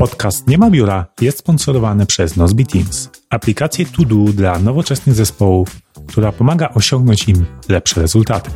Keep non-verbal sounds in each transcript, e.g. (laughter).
Podcast Nie ma biura jest sponsorowany przez Nozbi Teams, aplikację to do dla nowoczesnych zespołów, która pomaga osiągnąć im lepsze rezultaty.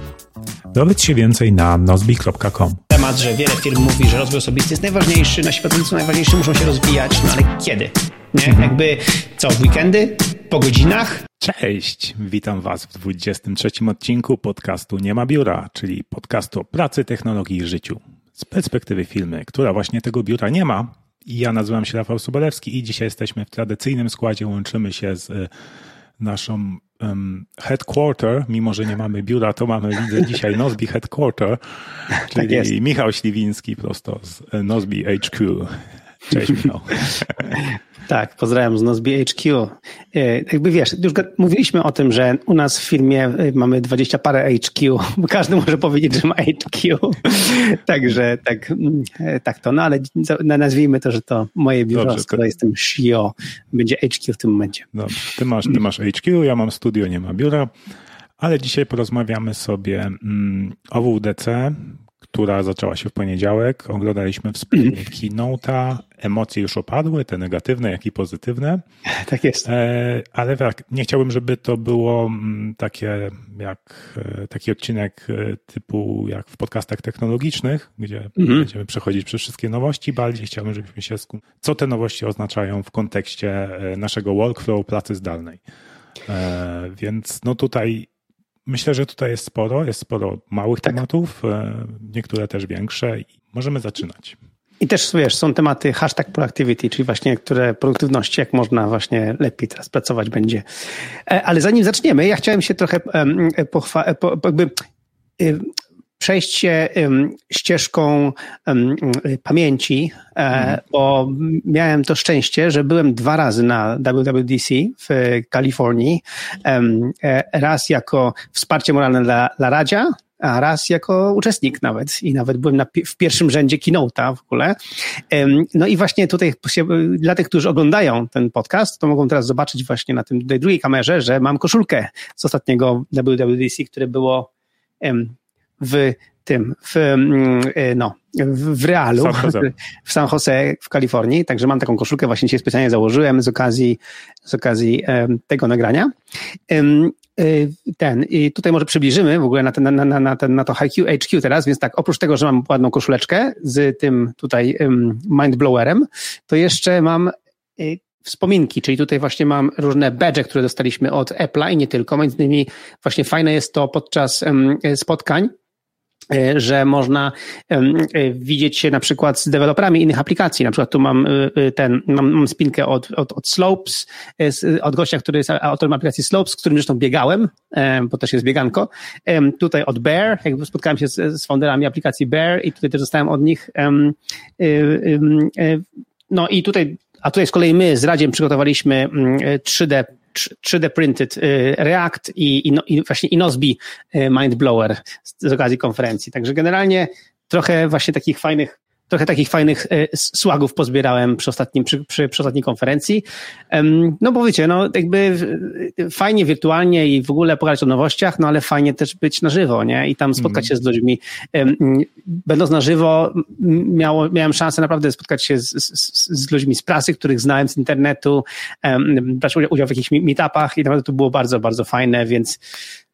Dowiedz się więcej na nozbi.com. Temat, że wiele firm mówi, że rozwój osobisty jest najważniejszy, nasi pracownicy najważniejsi muszą się rozwijać, no ale kiedy? Nie? Mhm. Jakby co, w weekendy? Po godzinach? Cześć, witam Was w 23 odcinku podcastu Nie ma biura, czyli podcastu o pracy, technologii i życiu. Z perspektywy firmy, która właśnie tego biura nie ma, ja nazywam się Rafał Sobolewski i dzisiaj jesteśmy w tradycyjnym składzie, łączymy się z e, naszą um, headquarter, mimo że nie mamy biura, to mamy, widzę dzisiaj Nozbi Headquarter, (laughs) tak czyli tak Michał Śliwiński prosto z e, Nozbi HQ. Cześć (laughs) Michał. Tak, pozdrawiam z Nozbi HQ. E, jakby wiesz, już mówiliśmy o tym, że u nas w firmie e, mamy dwadzieścia parę HQ, bo (laughs) każdy może powiedzieć, że ma HQ. (laughs) Także tak, mm, tak to, no ale nazwijmy to, że to moje biuro, Dobrze, skoro to... jestem CEO, będzie HQ w tym momencie. Dobrze, ty masz, ty masz HQ, ja mam studio, nie ma biura, ale dzisiaj porozmawiamy sobie mm, o WDC, która zaczęła się w poniedziałek. Oglądaliśmy wspólnie (clears throat) keynote'a. Emocje już opadły, te negatywne, jak i pozytywne. (laughs) Tak jest. E, ale tak, nie chciałbym, żeby to było mm, takie, jak e, taki odcinek e, typu jak w podcastach technologicznych, gdzie mhm. będziemy przechodzić przez wszystkie nowości. Bardziej chciałbym, żebyśmy się skup... co te nowości oznaczają w kontekście naszego workflow pracy zdalnej. Więc no tutaj Myślę, że tutaj jest sporo, jest sporo małych tak. tematów, e, niektóre też większe i możemy zaczynać. I też, wiesz, są tematy hashtag productivity, czyli właśnie które produktywności, jak można właśnie lepiej teraz pracować będzie. E, ale zanim zaczniemy, ja chciałem się trochę pochwalić, jakby przejść się ścieżką pamięci, mm. bo miałem to szczęście, że byłem dwa razy na WWDC w Kalifornii. E, raz jako wsparcie moralne dla, dla Radzia, a raz jako uczestnik nawet i nawet byłem na, w pierwszym rzędzie keynote'a w ogóle. No i właśnie tutaj dla tych, którzy oglądają ten podcast, to mogą teraz zobaczyć właśnie na tym tej drugiej kamerze, że mam koszulkę z ostatniego WWDC, które było w tym, w, mm, e, no, w Realu, San (laughs) w San Jose w Kalifornii, także mam taką koszulkę, właśnie dzisiaj specjalnie założyłem z okazji, z okazji tego nagrania. E, ten, i tutaj może przybliżymy w ogóle na, ten, na, na, na, ten, na to HQ, HQ teraz, więc tak, oprócz tego, że mam ładną koszuleczkę z tym tutaj mindblowerem, to jeszcze mam e, wspominki, czyli tutaj właśnie mam różne badge, które dostaliśmy od Apple'a i nie tylko. Między innymi właśnie fajne jest to podczas spotkań, że można e, widzieć się na przykład z deweloperami innych aplikacji. Na przykład tu mam e, ten, mam, mam spinkę od, od, od Slopes, od gościa, który jest autorem aplikacji Slopes, z którym zresztą biegałem, bo też jest bieganko. Tutaj od Bear, jakby spotkałem się z, z founderami aplikacji Bear i tutaj też dostałem od nich no i tutaj a tutaj z kolei my z Radziem przygotowaliśmy 3D mm, 3D printed y, React i, i, no, i właśnie Inosbi y, Mindblower z, z okazji konferencji. Także generalnie trochę właśnie takich fajnych trochę takich fajnych e, słagów pozbierałem przy, ostatnim, przy, przy, przy ostatniej konferencji. No bo wiecie, no jakby fajnie wirtualnie i w ogóle pogadać o nowościach, no ale fajnie też być na żywo, nie? I tam spotkać się z ludźmi. Będąc na żywo, miało, miałem szansę naprawdę spotkać się z, z, z ludźmi z prasy, których znałem z internetu, brać udział w jakichś meetupach i naprawdę to było bardzo, bardzo fajne, więc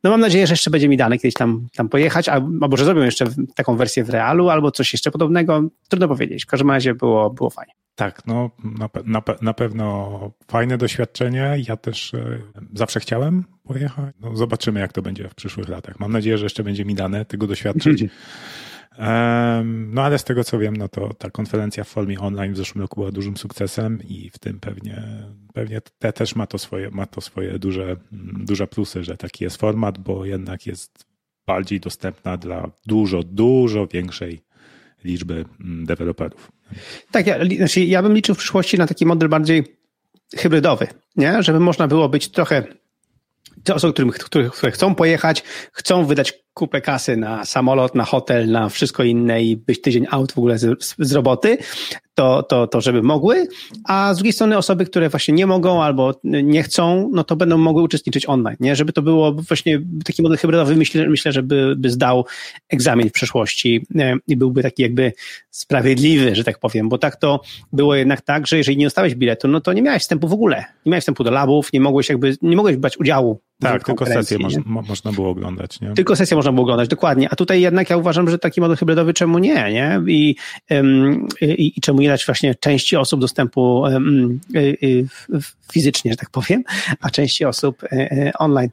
no mam nadzieję, że jeszcze będzie mi dane kiedyś tam, tam pojechać, albo że zrobią jeszcze taką wersję w realu, albo coś jeszcze podobnego. Trudno powiedzieć. W każdym razie było, było fajnie. Tak, no na, na, na pewno fajne doświadczenie. Ja też e, zawsze chciałem pojechać. No, zobaczymy, jak to będzie w przyszłych latach. Mam nadzieję, że jeszcze będzie mi dane tego doświadczyć. (laughs) No ale z tego co wiem, no to ta konferencja w formie online w zeszłym roku była dużym sukcesem i w tym pewnie, pewnie te też ma to swoje, ma to swoje duże, duże plusy, że taki jest format, bo jednak jest bardziej dostępna dla dużo, dużo większej liczby mm, deweloperów. Tak, ja, znaczy ja bym liczył w przyszłości na taki model bardziej hybrydowy, nie? żeby można było być trochę te osoby, którym, które, które chcą pojechać, chcą wydać kupę kasy na samolot, na hotel, na wszystko inne i być tydzień out w ogóle z, z roboty, to, to, to żeby mogły, a z drugiej strony osoby, które właśnie nie mogą albo nie chcą, no to będą mogły uczestniczyć online, nie? Żeby to było właśnie taki model hybrydowy, myślę, myślę że by, by zdał egzamin w przeszłości e, i byłby taki jakby sprawiedliwy, że tak powiem, bo tak to było jednak tak, że jeżeli nie dostałeś biletu, no to nie miałeś wstępu w ogóle, nie miałeś wstępu do labów, nie mogłeś jakby, nie mogłeś brać udziału tak, tylko sesję mo można było oglądać, nie? Tylko sesję można było oglądać, dokładnie. A tutaj jednak ja uważam, że taki model hybrydowy czemu nie, nie? I, i, i czemu nie dać właśnie części osób dostępu um, fizycznie, że tak powiem, a części osób e, online.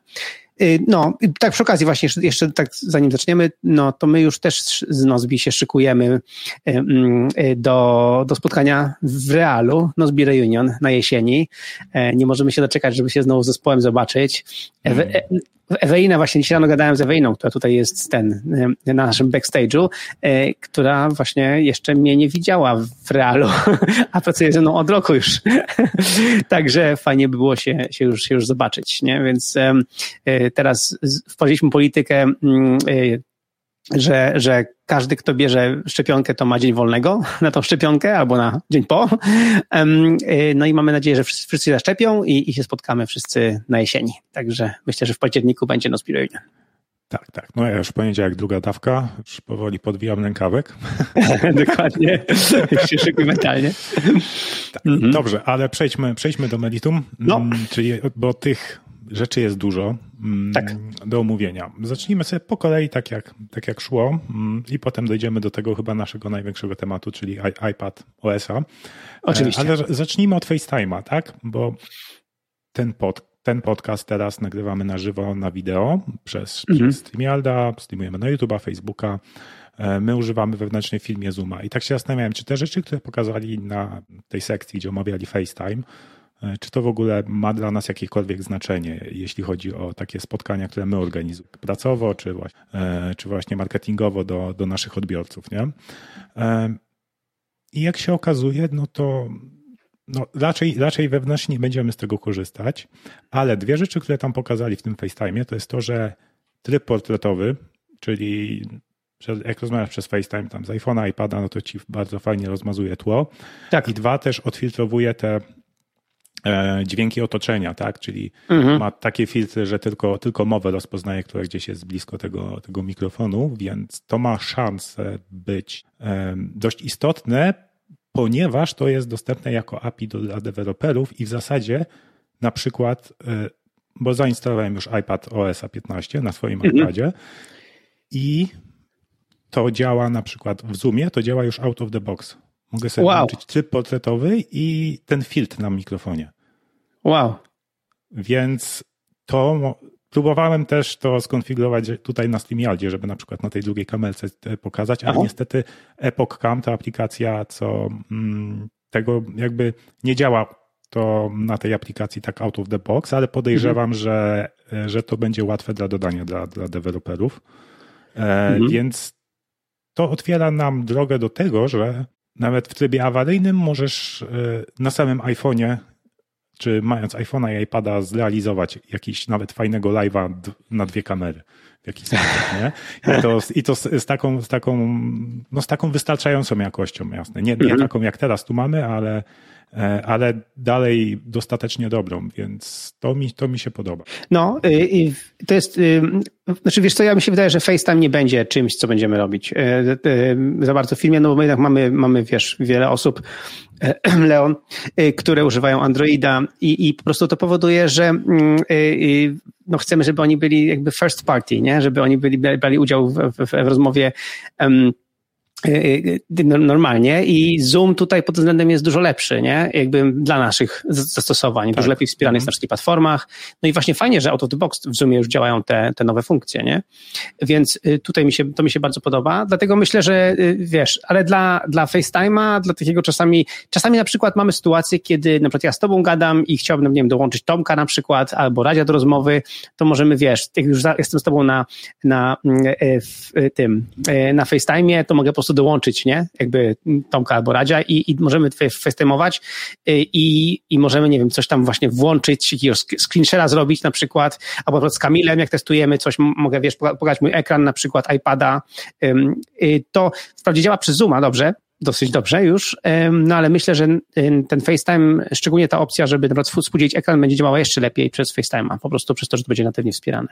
Y, no, tak przy okazji właśnie, jeszcze, jeszcze tak zanim zaczniemy, no to my już też z Nozbi się szykujemy y, mm, y, do, do spotkania w realu, Nozbi Reunion na jesieni. E, nie możemy się doczekać, żeby się znowu z zespołem zobaczyć. Mm. Ewelina, właśnie dzisiaj rano gadałem z Eweliną, która tutaj jest ten, na naszym backstage'u, e, która właśnie jeszcze mnie nie widziała w realu, (laughs) a pracuje ze mną od roku już. (laughs) Także fajnie by było się, się, już, się już zobaczyć, nie? Więc e, teraz wprowadziliśmy politykę mm, że, że każdy, kto bierze szczepionkę, to ma dzień wolnego (laughs) na tą szczepionkę albo na dzień po. Y, no i mamy nadzieję, że wszyscy, zaszczepią i, i się spotkamy wszyscy na jesieni. Także myślę, że w październiku będzie Nozbi Reunion. Tak, tak. No ja już poniedziałek druga dawka, już powoli podwijam rękawek. (laughs) Dokładnie. Się szykuj mentalnie. Tak, mhm. Dobrze, ale przejdźmy, przejdźmy do meritum. No. Mm, czyli, bo tych rzeczy jest dużo mm, tak. do omówienia. Zacznijmy sobie po kolei tak jak, tak jak szło mm, i potem dojdziemy do tego chyba naszego największego tematu, czyli iPad OS-a. Oczywiście. Ale zacznijmy od FaceTime'a, tak? Bo ten, pod, ten podcast teraz nagrywamy na żywo na wideo przez, mhm. przez StreamYarda, streamujemy na YouTube'a, Facebooka. E, my używamy wewnętrznej filmie Zooma. I tak się zastanawiałem, czy te rzeczy, które pokazali na tej sekcji, gdzie omawiali FaceTime, E, czy to w ogóle ma dla nas jakiekolwiek znaczenie, jeśli chodzi o takie spotkania, które my organizujemy pracowo, czy właśnie, e, czy właśnie marketingowo do, do naszych odbiorców. Nie? E, I jak się okazuje, no to no raczej, raczej wewnętrznie nie będziemy z tego korzystać, ale dwie rzeczy, które tam pokazali w tym FaceTime, to jest to, że tryb portretowy, czyli jak rozmawiasz przez FaceTime tam z iPhone'a, iPada, no to ci bardzo fajnie rozmazuje tło. Tak. I dwa też odfiltrowuje te E, dźwięki otoczenia, tak? Czyli mhm. ma takie filtry, że tylko, tylko mowę rozpoznaje, która gdzieś jest blisko tego, tego mikrofonu, więc to ma szansę być dość istotne, ponieważ to jest dostępne jako API do, dla deweloperów i w zasadzie na przykład, e, bo zainstalowałem już iPad OS 15 na swoim mhm. iPadzie i to działa na przykład w Zoomie, to działa już out of the box. Mogę sobie wow. włączyć tryb portretowy i ten filtr na mikrofonie. Wow. Więc to próbowałem też to skonfigurować tutaj na StreamYardzie, żeby na przykład na tej drugiej kamerce pokazać, ale Aha. niestety Epoch Cam, ta aplikacja, co mm, tego jakby nie działa to na tej aplikacji tak out of the box, ale podejrzewam, mhm. że, że to będzie łatwe dla dodania dla, dla deweloperów. E, mhm. Więc to otwiera nam drogę do tego, że nawet w trybie awaryjnym możesz e, na samym iPhone'ie, czy mając iPhone'a i iPada, zrealizować jakiś nawet fajnego live'a na dwie kamery w jakiś sposób, nie? I to, i to z, z, taką, z, taką, no z taką wystarczającą jakością, jasne. Nie, nie mhm. taką jak teraz tu mamy, ale, ale dalej dostatecznie dobrą, więc to mi, to mi się podoba. No, y, to jest, y, znaczy wiesz co, ja mi się wydaje, że FaceTime nie będzie czymś, co będziemy robić e, za bardzo w filmie, no bo my jednak mamy, mamy wiesz, wiele osób, e, (clears throat) Leon, które używają Androida i, i po prostu to powoduje, że mm, no chcemy, żeby oni byli jakby first party, nie? Żeby oni byli, brali udział w, w, w rozmowie normalnie i Zoom tutaj pod względem jest dużo lepszy, nie? Jakby dla naszych zastosowań, tak. dużo lepiej wspierany jest na mhm. wszystkich platformach. No i właśnie fajnie, że out of the box w Zoomie już działają te, te nowe funkcje, nie? Więc y, tutaj mi się, to mi się bardzo podoba, dlatego myślę, że wiesz, ale dla, dla FaceTime'a, dla takiego czasami, czasami na przykład mamy sytuację, kiedy na przykład ja z tobą gadam i chciałbym, nie wiem, dołączyć Tomka na przykład, albo Radzia do rozmowy, to możemy, wiesz, jak już jestem z tobą na, na w tym, na FaceTime'ie, to mogę po prostu dołączyć, nie? Jakby Tomka albo Radzia i, i możemy FaceTime'ować i, i możemy, nie wiem, coś tam właśnie włączyć, jakiegoś screenshara zrobić na przykład, albo z Kamilem, jak testujemy coś, mogę, wiesz, pokazać mój ekran na przykład iPada. To wprawdzie działa przez Zooma dobrze, dosyć dobrze już, no ale myślę, że ten FaceTime, szczególnie ta opcja, żeby na współdzielić ekran, będzie działała jeszcze lepiej przez FaceTime'a, po prostu przez to, że to będzie natywnie wspierane.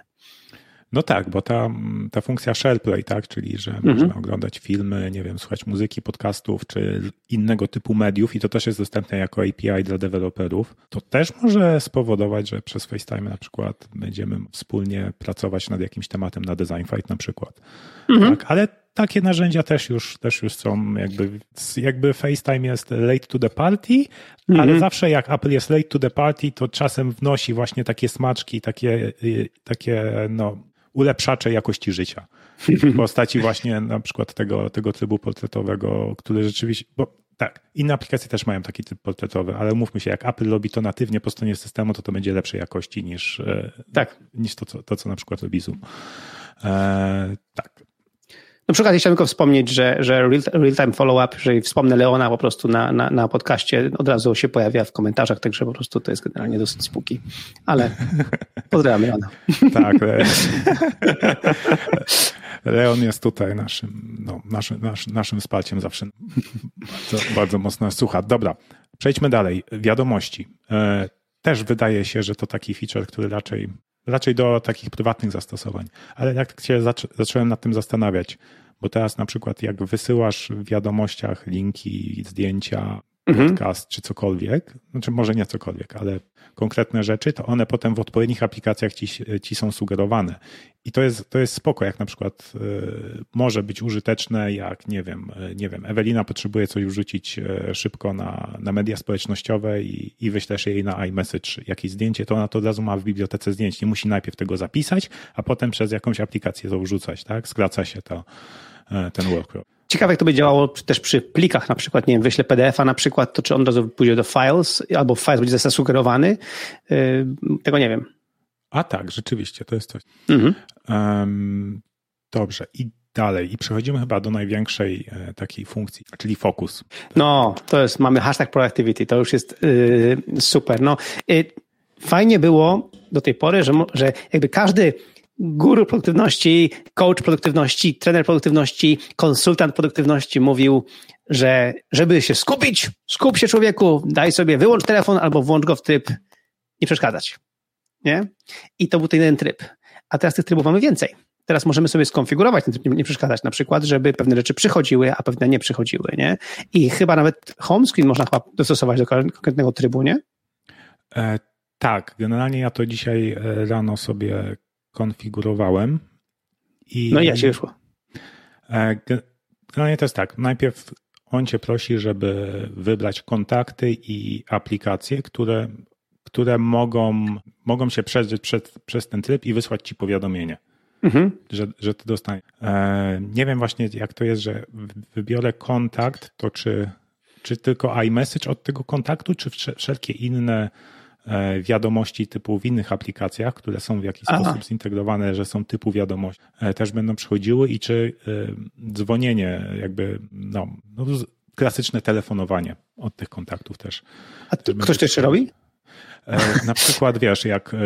No tak, bo ta, ta funkcja SharePlay, tak, czyli że mhm. można oglądać filmy, nie wiem, słuchać muzyki, podcastów czy innego typu mediów i to też jest dostępne jako API dla deweloperów, to też może spowodować, że przez FaceTime na przykład będziemy wspólnie pracować nad jakimś tematem na Design Fight na przykład. Mhm. Tak, ale takie narzędzia też już, też już są, jakby, jakby FaceTime jest late to the party, ale mhm. zawsze jak Apple jest late to the party, to czasem wnosi właśnie takie smaczki, takie, y, takie no, ulepszacze jakości życia. (laughs) W postaci właśnie na przykład tego, tego trybu portretowego, który rzeczywiście, bo tak, inne aplikacje też mają taki tryb portretowy, ale umówmy się, jak Apple robi to natywnie po stronie systemu, to to będzie lepszej jakości niż, e, tak. niż to, co, to, co na przykład robi Zoom. E, tak. No przy okazji chciałbym tylko wspomnieć, że, że real-time follow-up, jeżeli wspomnę Leona po prostu na, na, na podcaście, od razu się pojawia w komentarzach, także po prostu to jest generalnie dosyć spóki. Ale (laughs) pozdrawiam Leona. Tak. (laughs) Leon jest tutaj naszym, no, naszym, naszym, naszym wsparciem zawsze bardzo, bardzo mocno słucha. Dobra, przejdźmy dalej. Wiadomości. E, też wydaje się, że to taki feature, który raczej raczej do takich prywatnych zastosowań. Ale jak się zacząłem nad tym zastanawiać, bo teraz na przykład jak wysyłasz w wiadomościach linki, zdjęcia, mhm. podcast czy cokolwiek, znaczy może nie cokolwiek, ale konkretne rzeczy, to one potem w odpowiednich aplikacjach ci, ci są sugerowane. I to jest, to jest spoko, jak na przykład y, może być użyteczne, jak nie wiem, y, nie wiem, Ewelina potrzebuje coś wrzucić y, szybko na, na media społecznościowe i, i wyślesz jej na iMessage jakieś zdjęcie, to ona to od razu ma w bibliotece zdjęć. Nie musi najpierw tego zapisać, a potem przez jakąś aplikację to wrzucać, tak? Skraca się to, ten workflow. Ciekawe, jak to by działało też przy plikach, na przykład, nie wiem, wyślę PDF-a na przykład, to czy on od razu pójdzie do files, albo files będzie zasugerowany, tego nie wiem. A tak, rzeczywiście, to jest coś. Mhm. Um, dobrze, i dalej. I przechodzimy chyba do największej e, takiej funkcji, czyli fokus. No, to jest, mamy hashtag productivity, to już jest yy, super. No, yy, fajnie było do tej pory, że, że jakby każdy guru produktywności, coach produktywności, trener produktywności, konsultant produktywności mówił, że żeby się skupić, skup się człowieku, daj sobie, wyłącz telefon albo włącz go w tryb nie przeszkadzać nie? I to był ten jeden tryb. A teraz tych trybów mamy więcej. Teraz możemy sobie skonfigurować ten tryb, nie przeszkadzać, na przykład, żeby pewne rzeczy przychodziły, a pewne nie przychodziły, nie? I chyba nawet home screen można chyba dostosować do konkretnego trybu, nie? E, tak, generalnie ja to dzisiaj e, rano sobie konfigurowałem. I, no i jak się wyszło? E, generalnie to jest tak, najpierw on cię prosi, żeby wybrać kontakty i aplikacje, które które mogą, mogą się przejrzeć przed, przez ten tryb i wysłać ci powiadomienie. Mhm. Że, że ty dostaniesz. E, nie wiem właśnie, jak to jest, że wybiorę kontakt, to czy, czy tylko iMessage od tego kontaktu, czy wszelkie inne wiadomości typu w innych aplikacjach, które są w jakiś Aha. sposób zintegrowane, że są typu wiadomości, e, też będą przychodziły i czy dzwonienie, jakby, no, no klasyczne telefonowanie od tych kontaktów też. A to ktoś to jeszcze robi? E, na przykład, wiesz, jak e,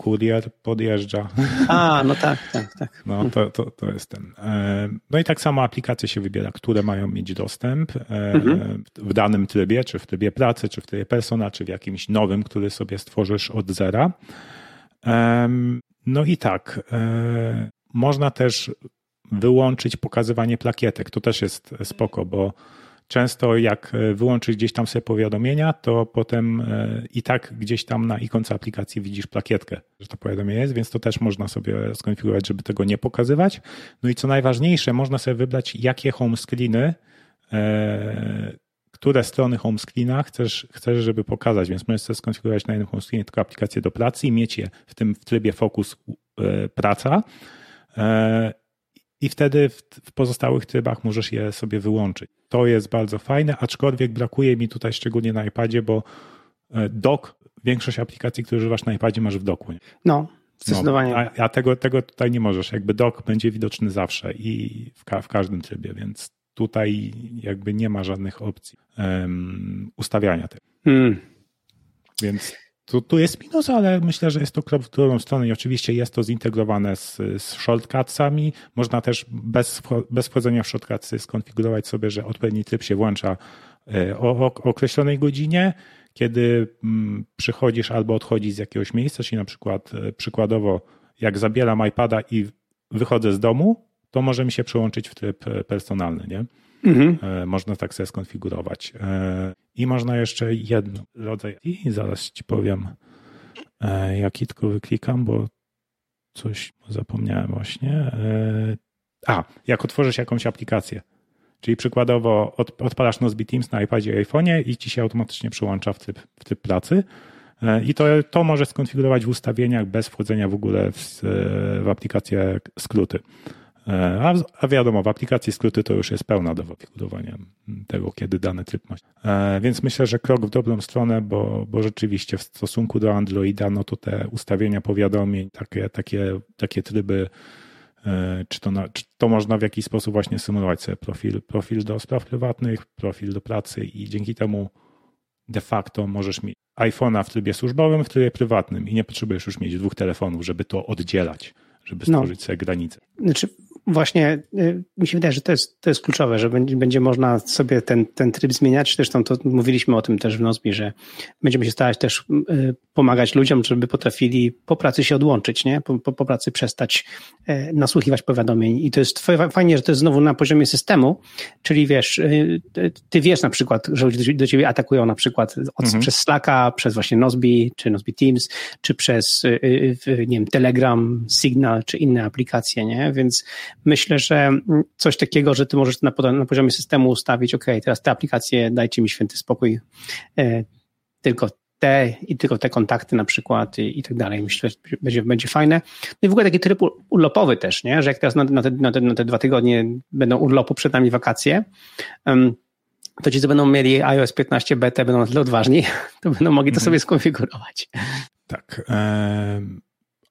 kurier podjeżdża. A, no tak, tak, tak. No to, to, to jest ten. E, no i tak samo aplikacje się wybiera, które mają mieć dostęp mhm. w danym trybie, czy w trybie pracy, czy w trybie persona, czy w jakimś nowym, który sobie stworzysz od zera. No i tak, można też wyłączyć pokazywanie plakietek. To też jest spoko, bo często jak e, wyłączysz gdzieś tam sobie powiadomienia, to potem e, i tak gdzieś tam na ikonce aplikacji widzisz plakietkę, że to powiadomienie jest, więc to też można sobie skonfigurować, żeby tego nie pokazywać. No i co najważniejsze, można sobie wybrać, jakie home screeny, e, które strony home screena chcesz, chcesz, żeby pokazać, więc możesz sobie skonfigurować na jednym home screenie tylko aplikację do pracy i mieć je w tym w trybie fokus praca i wtedy w, w, pozostałych trybach możesz je sobie wyłączyć. To jest bardzo fajne, aczkolwiek brakuje mi tutaj szczególnie na iPadzie, bo e, dock, większość aplikacji, które używasz na iPadzie masz w doku. No, zdecydowanie. No, a, a tego, tego tutaj nie możesz. Jakby dock będzie widoczny zawsze i w, ka w każdym trybie, więc tutaj jakby nie ma żadnych opcji um, ustawiania tego. Hmm. Więc tu, tu jest minus, ale myślę, że jest to krok w drugą stronę i oczywiście jest to zintegrowane z, z shortcutsami. Można też bez, bez wchodzenia w shortcutsy skonfigurować sobie, że odpowiedni tryb się włącza e, o, o określonej godzinie, kiedy mm, przychodzisz albo odchodzisz z jakiegoś miejsca, czyli na przykład e, przykładowo jak zabieram iPada i wychodzę z domu, to może mi się przełączyć w tryb e, personalny, nie? Mhm. Można tak sobie skonfigurować. I można jeszcze jeden rodzaj i zaraz ci powiem, e, jaki tylko wyklikam, bo coś zapomniałem właśnie. E, a, jak otworzysz jakąś aplikację, czyli przykładowo odpalasz Nozbe Teams na iPadzie i iPhone'ie i ci się automatycznie przełącza w typ, w typ pracy. E, I to, to możesz skonfigurować w ustawieniach bez wchodzenia w ogóle w, w aplikację skróty. E, a, a, wiadomo, w aplikacji skróty to już jest pełna do wybudowania tego, kiedy dany tryb ma. E, więc myślę, że krok w dobrą stronę, bo, bo rzeczywiście w stosunku do Androida, no to te ustawienia powiadomień, takie, takie, takie tryby, e, czy to, na, czy to można w jakiś sposób właśnie symulować sobie profil, profil do spraw prywatnych, profil do pracy i dzięki temu de facto możesz mieć iPhone'a w trybie służbowym, w trybie prywatnym i nie potrzebujesz już mieć dwóch telefonów, żeby to oddzielać żeby no. stworzyć no. sobie granice. Znaczy, właśnie y, mi się wydaje, że to jest, to jest kluczowe, że będzie, będzie można sobie ten, ten tryb zmieniać. Zresztą to mówiliśmy o tym też w Nozbi, że będziemy się starać też y, pomagać ludziom, żeby potrafili po pracy się odłączyć, nie? Po, po, po pracy przestać e, nasłuchiwać powiadomień. I to jest fajnie, że to jest znowu na poziomie systemu, czyli wiesz, y, ty wiesz na przykład, że ludzie do ciebie atakują na przykład od, mhm. przez Slacka, przez właśnie Nozbi, czy Nozbi Teams, czy przez, nie wiem, Telegram, Signal, czy inne aplikacje, nie? Więc myślę, że coś takiego, że ty możesz na, na poziomie systemu ustawić, ok, teraz te aplikacje dajcie mi święty spokój, e, tylko te i tylko te kontakty na przykład i, i tak dalej. Myślę, że będzie, będzie fajne. No i w ogóle taki tryb urlopowy też, nie? że jak teraz na, na, te, na, te, na te dwa tygodnie będą urlopu, przed nami wakacje, um, to ci, co będą mieli iOS 15 BT, będą na tyle odważni, (laughs) to będą mogli to mhm. sobie skonfigurować. Tak.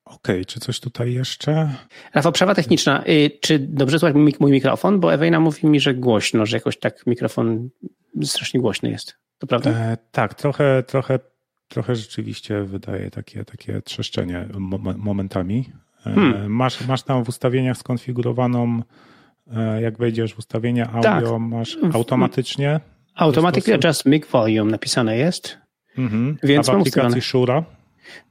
Okej, okay, czy coś tutaj jeszcze? Rafał, przerwa techniczna. Y, czy dobrze słychać mój mikrofon? Bo Ewejna mówi mi, że głośno, że jakoś tak mikrofon strasznie głośny jest. To prawda? E, tak, trochę, trochę, trochę rzeczywiście wydaje takie, takie trzeszczenie momentami. E, hmm. Masz, masz tam w ustawieniach skonfigurowaną, e, jak wejdziesz w ustawienia audio, tak. masz automatycznie. Automatically adjust mic volume napisane jest. Mhm. Więc A w aplikacji Shura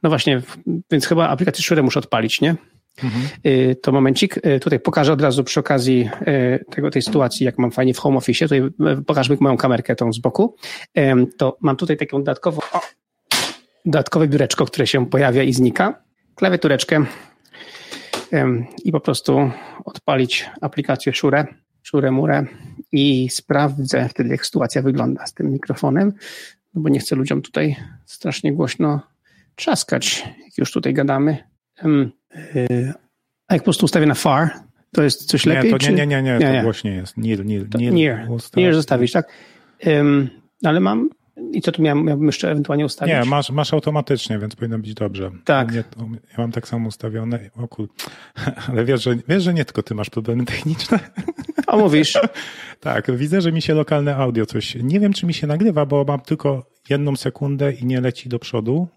no właśnie, więc chyba aplikację Shure muszę odpalić, nie? Mhm. Y, to momencik. Y, tutaj pokażę od razu przy okazji y, tego, tej sytuacji, jak mam fajnie w home office. Tutaj pokażmy moją kamerkę tą z boku. To mam tutaj taką dodatkową, o, dodatkowe biureczko, które się pojawia i znika. Klawiatureczkę i po prostu odpalić aplikację Shure, Shure Mure i sprawdzę wtedy, jak sytuacja wygląda z tym mikrofonem, no bo nie chcę ludziom tutaj strasznie głośno trzaskać, jak już tutaj gadamy. A jak po prostu ustawię na far, to jest coś nie, lepiej? To nie, nie, nie, nie, nie, to głośniej jest. Near, near, near, near, near zostawić, tak? Um, ale mam i co tu miałem, miałbym jeszcze ewentualnie ustawić? Nie, masz, masz automatycznie, więc powinno być dobrze. Tak. Nie, ja mam tak samo ustawione. O kur... (laughs) Ale wiesz że, wiesz, że nie tylko ty masz problemy techniczne. O, mówisz. (laughs) tak, widzę, że mi się lokalne audio coś... Nie wiem, czy mi się nagrywa, bo mam tylko jedną sekundę i nie leci do przodu.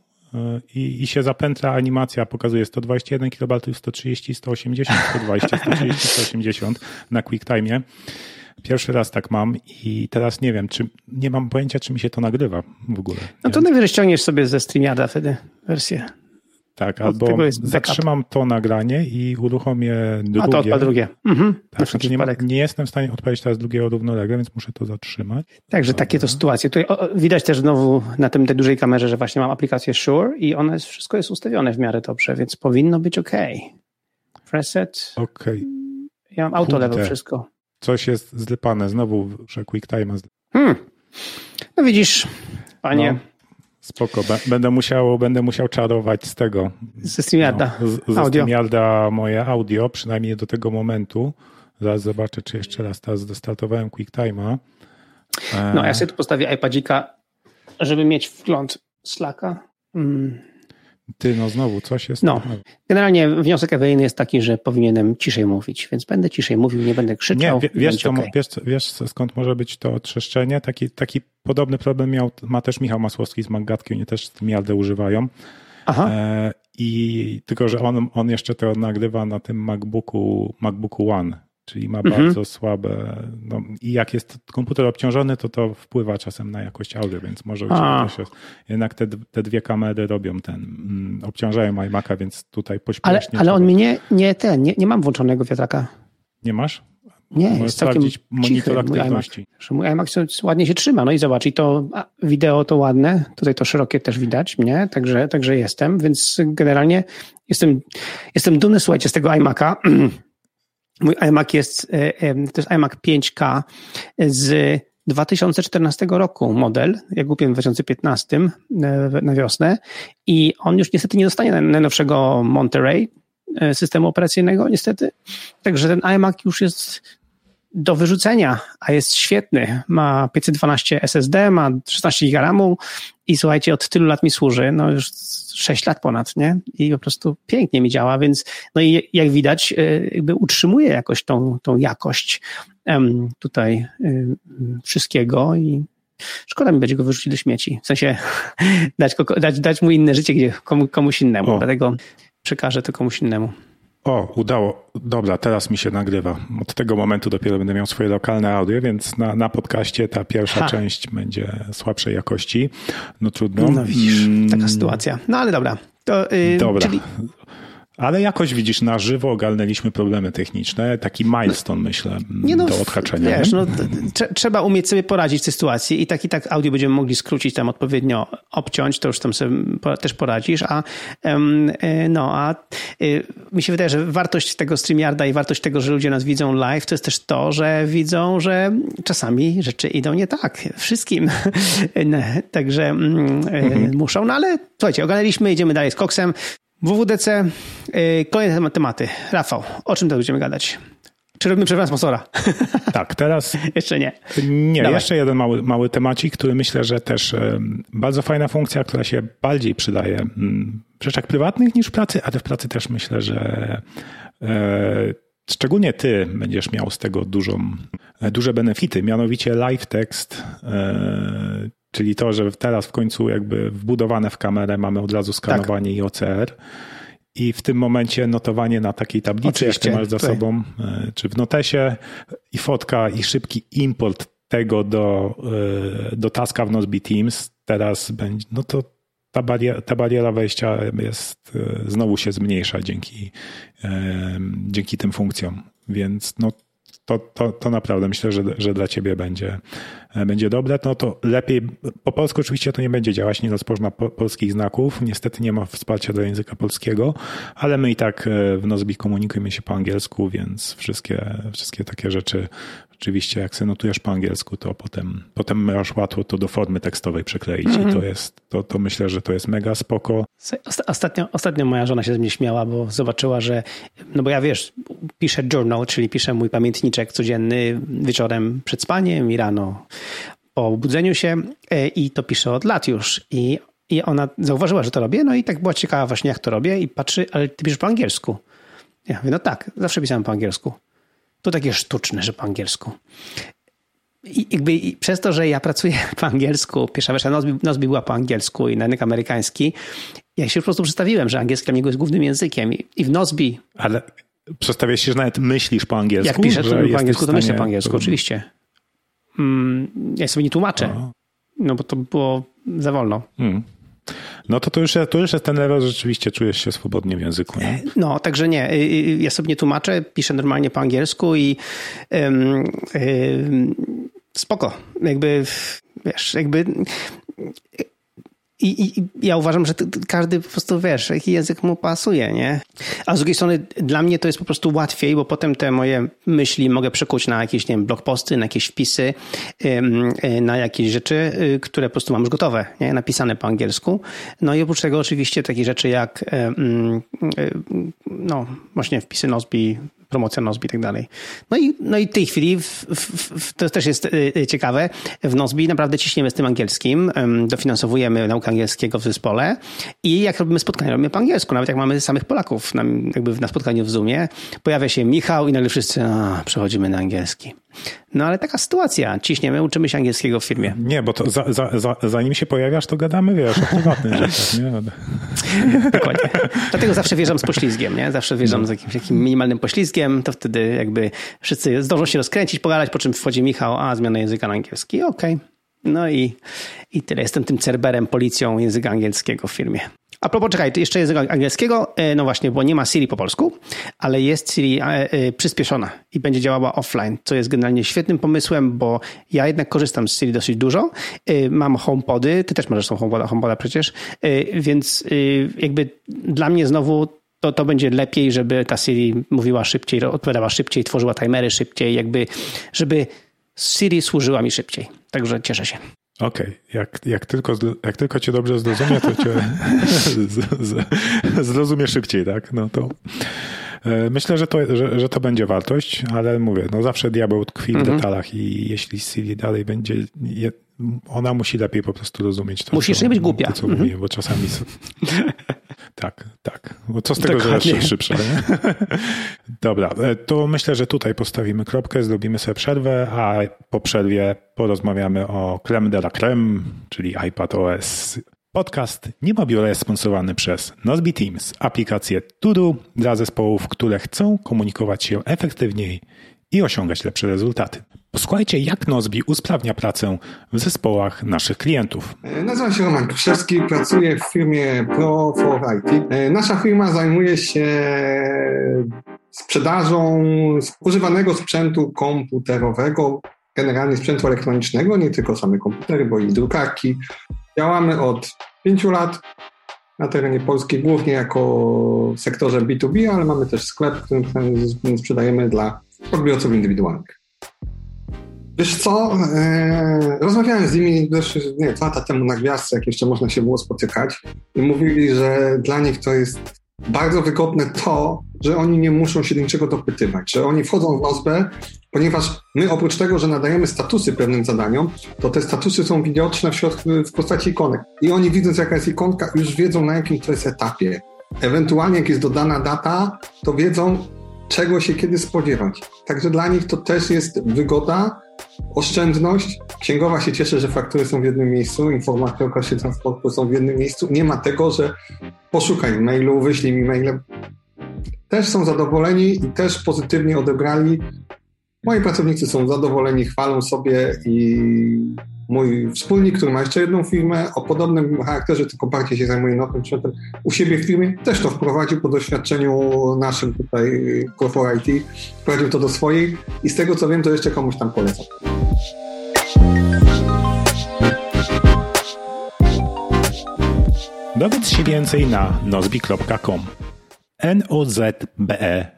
I, i się zapętla animacja, pokazuje 121 kB, 130, 180, 120, 130, 180 na QuickTime. Pierwszy raz tak mam i teraz nie wiem, czy nie mam pojęcia, czy mi się to nagrywa w ogóle. No to najwyżej ściągniesz sobie ze StreamYarda wtedy wersję. Tak, albo zatrzymam to nagranie i uruchomię drugie. A to odpal drugie. Mhm. Tak, znaczy nie, nie, jestem w stanie odpalić teraz drugiego równolegle, więc muszę to zatrzymać. Także takie to sytuacje. Tutaj widać też znowu na tym tej dużej kamerze, że właśnie mam aplikację Shure i ona jest, wszystko jest ustawione w miarę dobrze, więc powinno być ok. Preset. Ok. Ja mam auto level wszystko. Coś jest zlepane. Znowu, że QuickTime. Hmm. No widzisz, panie. No. Spoko, będę musiał, będę musiał czarować z tego. Ze StreamYarda. No, z, ze StreamYarda moje audio, przynajmniej do tego momentu. Zaraz zobaczę, czy jeszcze raz teraz dostartowałem QuickTime'a. No, ja sobie tu postawię iPadzika, żeby mieć wgląd Slacka. Mm. Ty, no znowu, coś jest. No, generalnie wniosek Eweliny jest taki, że powinienem ciszej mówić, więc będę ciszej mówił, nie będę krzyczał. Nie, wiesz, co, okay. wiesz, wiesz, skąd może być to trzeszczenie? Taki, taki podobny problem miał, ma też Michał Masłowski z Maggatki, oni też miardę używają. Aha. E, I tylko, że on, on jeszcze to nagrywa na tym MacBooku, MacBooku One czyli ma mhm. bardzo słabe. No, I jak jest komputer obciążony, to to wpływa czasem na jakość audio, więc może się, jednak te, te dwie kamery robią ten, mm, obciążają iMac'a, więc tutaj pośpiesznie. Ale, ale on mi nie, nie ten, nie, nie mam włączonego wiatraka. Nie masz? Nie, Możesz jest całkiem monitor aktywności. Mój iMac, mój iMac ładnie się trzyma, no i zobacz, i to wideo to ładne, tutaj to szerokie też widać mnie, także, także jestem, więc generalnie jestem, jestem dumny, słuchajcie, z tego iMac'a, (clears throat) Mój iMac jest, e, e, to jest iMac 5K z 2014 roku model, ja kupiłem w 2015 e, na wiosnę i on już niestety nie dostanie najnowszego Monterey systemu operacyjnego, niestety. Także ten iMac już jest do wyrzucenia, a jest świetny. Ma 512 SSD, ma 16 GB i słuchajcie, od tylu lat mi służy, no już 6 lat ponad, nie? I po prostu pięknie mi działa, więc no i jak widać, e, jakby utrzymuje jakoś tą, tą jakość tutaj e, wszystkiego i szkoda mi będzie go wyrzucić do śmieci. W sensie (laughs) dać, dać, dać mu inne życie gdzie, komu, komuś innemu, o. dlatego przekażę to komuś innemu. O, udało. Dobra, teraz mi się nagrywa. Od tego momentu dopiero będę miał swoje lokalne audio, więc na, na podcaście ta pierwsza ha. część będzie słabszej jakości. No trudno. No widzisz, taka mm. sytuacja. No ale dobra. To, yy, dobra. Czyli ale jakoś widzisz, na żywo ogarnęliśmy problemy techniczne, taki milestone myślę nie no, do odhaczenia. Wiesz, no, trzeba umieć sobie poradzić w tej sytuacji i tak i tak audio będziemy mogli skrócić, tam odpowiednio obciąć, to już tam sobie też poradzisz, a e, no, a e, mi się wydaje, że wartość tego StreamYarda i wartość tego, że ludzie nas widzą live, to jest też to, że widzą, że czasami rzeczy idą nie tak. Wszystkim. (laughs) Także mm, e, mhm. muszą, no ale słuchajcie, ogarnęliśmy, idziemy dalej z koksem. WWDC, yy, kolejne tematy. Rafał, o czym teraz będziemy gadać? Czy robimy przerwę sponsora? (laughs) Tak, teraz. jeszcze nie. Nie, Dawaj. jeszcze jeden mały, mały temacik, który myślę, że też bardzo fajna funkcja, która się bardziej przydaje w rzeczach prywatnych niż w pracy, ale w pracy też myślę, że e, szczególnie ty będziesz miał z tego dużą, duże benefity, mianowicie live text e, Czyli to, że teraz w końcu jakby wbudowane w kamerę mamy od razu skanowanie tak. i OCR. I w tym momencie notowanie na takiej tablicy, Oczywiście, jak ty masz za tutaj. sobą, e, czy w notesie i fotka i szybki import tego do, e, do taska w Nozbe Teams teraz będzie, no to ta bariera, ta bariera wejścia jest, e, znowu się zmniejsza dzięki, dzięki tym funkcjom. Więc no, to, to, to naprawdę myślę, że, że dla ciebie będzie, będzie dobre. No to lepiej, po polsku oczywiście to nie będzie działać, nie rozpoczna po, polskich znaków. Niestety nie ma wsparcia dla języka polskiego, ale my i tak e, w Nozbi komunikujemy się po angielsku, więc wszystkie, wszystkie takie rzeczy Oczywiście jak sobie notujesz po angielsku, to potem, potem masz łatwo to do formy tekstowej przekleić mm -hmm. i to mhm. jest, to, to myślę, że to jest mega spoko. Ostatnio, ostatnio moja żona się ze mnie śmiała, bo zobaczyła, że, no bo ja wiesz, piszę journal, czyli piszę mój pamiętniczek codzienny wieczorem przed spaniem i rano po obudzeniu się e, i to piszę od lat już i, i ona zauważyła, że to robię, no i tak była ciekawa właśnie jak to robię i patrzy, ale ty piszesz po angielsku. Ja mówię, no tak, zawsze pisałem po angielsku. To takie sztuczne, że po angielsku. I jakby i przez to, że ja pracuję (laughs) po angielsku, pierwsza wersja Nozbi, Nozbi była po angielsku i na rynek amerykański, ja się po prostu przedstawiłem, że angielski dla mnie jest głównym językiem. I, i w Nozbi... Ale przedstawiasz się, że nawet myślisz po angielsku? Jak piszę po angielsku, to myślę po angielsku, oczywiście. Mm, ja sobie nie tłumaczę, o. no bo to było za wolno. Hmm. No to to już, to już jest ten level, że rzeczywiście czujesz się swobodnie w języku. Nie? No, także nie. Y, y, ja sobie nie tłumaczę, piszę normalnie po angielsku i spoko. Jakby, wiesz, jakby i, I, ja uważam, że każdy po prostu wiesz, jaki język mu pasuje, nie? A z drugiej strony dla mnie to jest po prostu łatwiej, bo potem te moje myśli mogę przekuć na jakieś, nie wiem, blogposty, na jakieś wpisy, y, na jakieś rzeczy, y, które po prostu mam już gotowe, nie? Napisane po angielsku. No i oprócz tego oczywiście takie rzeczy jak y, no właśnie wpisy Nozbi, promocja Nozbi i tak dalej. No i, no i w tej chwili, w, w, to też jest y, ciekawe, w Nozbi naprawdę ciśniemy z tym angielskim, dofinansowujemy naukę angielskiego w zespole i jak robimy spotkania, robimy po angielsku, nawet jak mamy samych Polaków na, jakby na spotkaniu w Zoomie, pojawia się Michał i nagle wszyscy, a, przechodzimy na angielski. No ale taka sytuacja, ciśniemy, uczymy się angielskiego w firmie. Nie, bo to za, za, za, zanim się pojawiasz, to gadamy, wiesz, o prywatnych rzeczach, nie? Dokładnie. Dlatego zawsze wjeżdżam z poślizgiem, nie? Zawsze no. z jakimś takim minimalnym poślizgiem, to wtedy jakby wszyscy zdążą się rozkręcić, pogadać, po czym wchodzi Michał, a zmiana języka na angielski, okej. Okay. No i, i tyle. Jestem tym cerberem, policją języka angielskiego w firmie. A propos, czekaj, jeszcze języka angielskiego, e, no właśnie, bo nie ma Siri po polsku, ale jest Siri e, e, przyspieszona i będzie działała offline, co jest generalnie świetnym pomysłem, bo ja jednak korzystam z Siri dosyć dużo. Mam HomePody, ty też możesz tą HomePoda, HomePoda przecież, więc jakby dla mnie znowu to, to będzie lepiej, żeby ta Siri mówiła szybciej, odpowiadała szybciej, tworzyła timery szybciej, jakby, żeby Siri służyła mi szybciej. Także cieszę się. Okej, okay. jak, jak, tylko, jak tylko cię dobrze zrozumie, to cię (laughs) zrozumie szybciej, tak? No to myślę, że to, że, że to będzie wartość, ale mówię, no zawsze diabeł tkwi w mhm. detalach i jeśli Siri dalej będzie, ona musi lepiej po prostu rozumieć to. Musisz co, nie być głupia. To, co mhm. mówię, bo czasami (laughs) Tak, tak. Bo co z tego, Dokładnie. że jest szybsze? Nie? (laughs) Dobra, e, to myślę, że tutaj postawimy kropkę, zrobimy sobie przerwę, a po przerwie porozmawiamy o creme de la creme, czyli iPad OS. Podcast Nie ma biura jest sponsorowany przez Nozbe Teams, aplikację Tudu dla zespołów, które chcą komunikować się efektywniej i osiągać lepsze rezultaty. Posłuchajcie, jak Nozbi usprawnia pracę w zespołach naszych klientów. E, nazywam się Roman Krzewski, pracuję w firmie Pro for IT. E, nasza firma zajmuje się sprzedażą używanego sprzętu komputerowego, generalnie sprzętu elektronicznego, nie tylko same komputery, bo i drukarki. Działamy od pięciu lat na terenie Polski, głównie jako w sektorze B2B, ale mamy też sklep, w którym sprzedajemy dla odbiorców indywidualnych. Wiesz co, e, rozmawiałem z nimi też, nie, dwa lata temu na gwiazdce, jak jeszcze można się było spotykać i mówili, że dla nich to jest bardzo wygodne to, że oni nie muszą się niczego dopytywać, że oni wchodzą w NOSBę, ponieważ my oprócz tego, że nadajemy statusy pewnym zadaniom, to te statusy są widoczne w, środku, w postaci ikonek. I oni widząc jaka jest ikonka, już wiedzą na jakim to jest etapie. Ewentualnie jak jest dodana data, to wiedzą czego się kiedy spodziewać. Także dla nich to też jest wygoda, oszczędność. Księgowa się cieszy, że faktury są w jednym miejscu, informacje o koszcie transportu są w jednym miejscu. Nie ma tego, że poszukaj mailu, wyślij mi maile. Też są zadowoleni i też pozytywnie odebrali. Moi pracownicy są zadowoleni, chwalą sobie i mój wspólnik, który ma jeszcze jedną firmę o podobnym charakterze, tylko bardziej się zajmuje nowym sprzętem, u siebie w firmie też to wprowadził po doświadczeniu naszym tutaj Core IT, wprowadził to do swojej i z tego co wiem, to jeszcze komuś tam polecam. Dowiedz się więcej na nozbi.com nozbe.com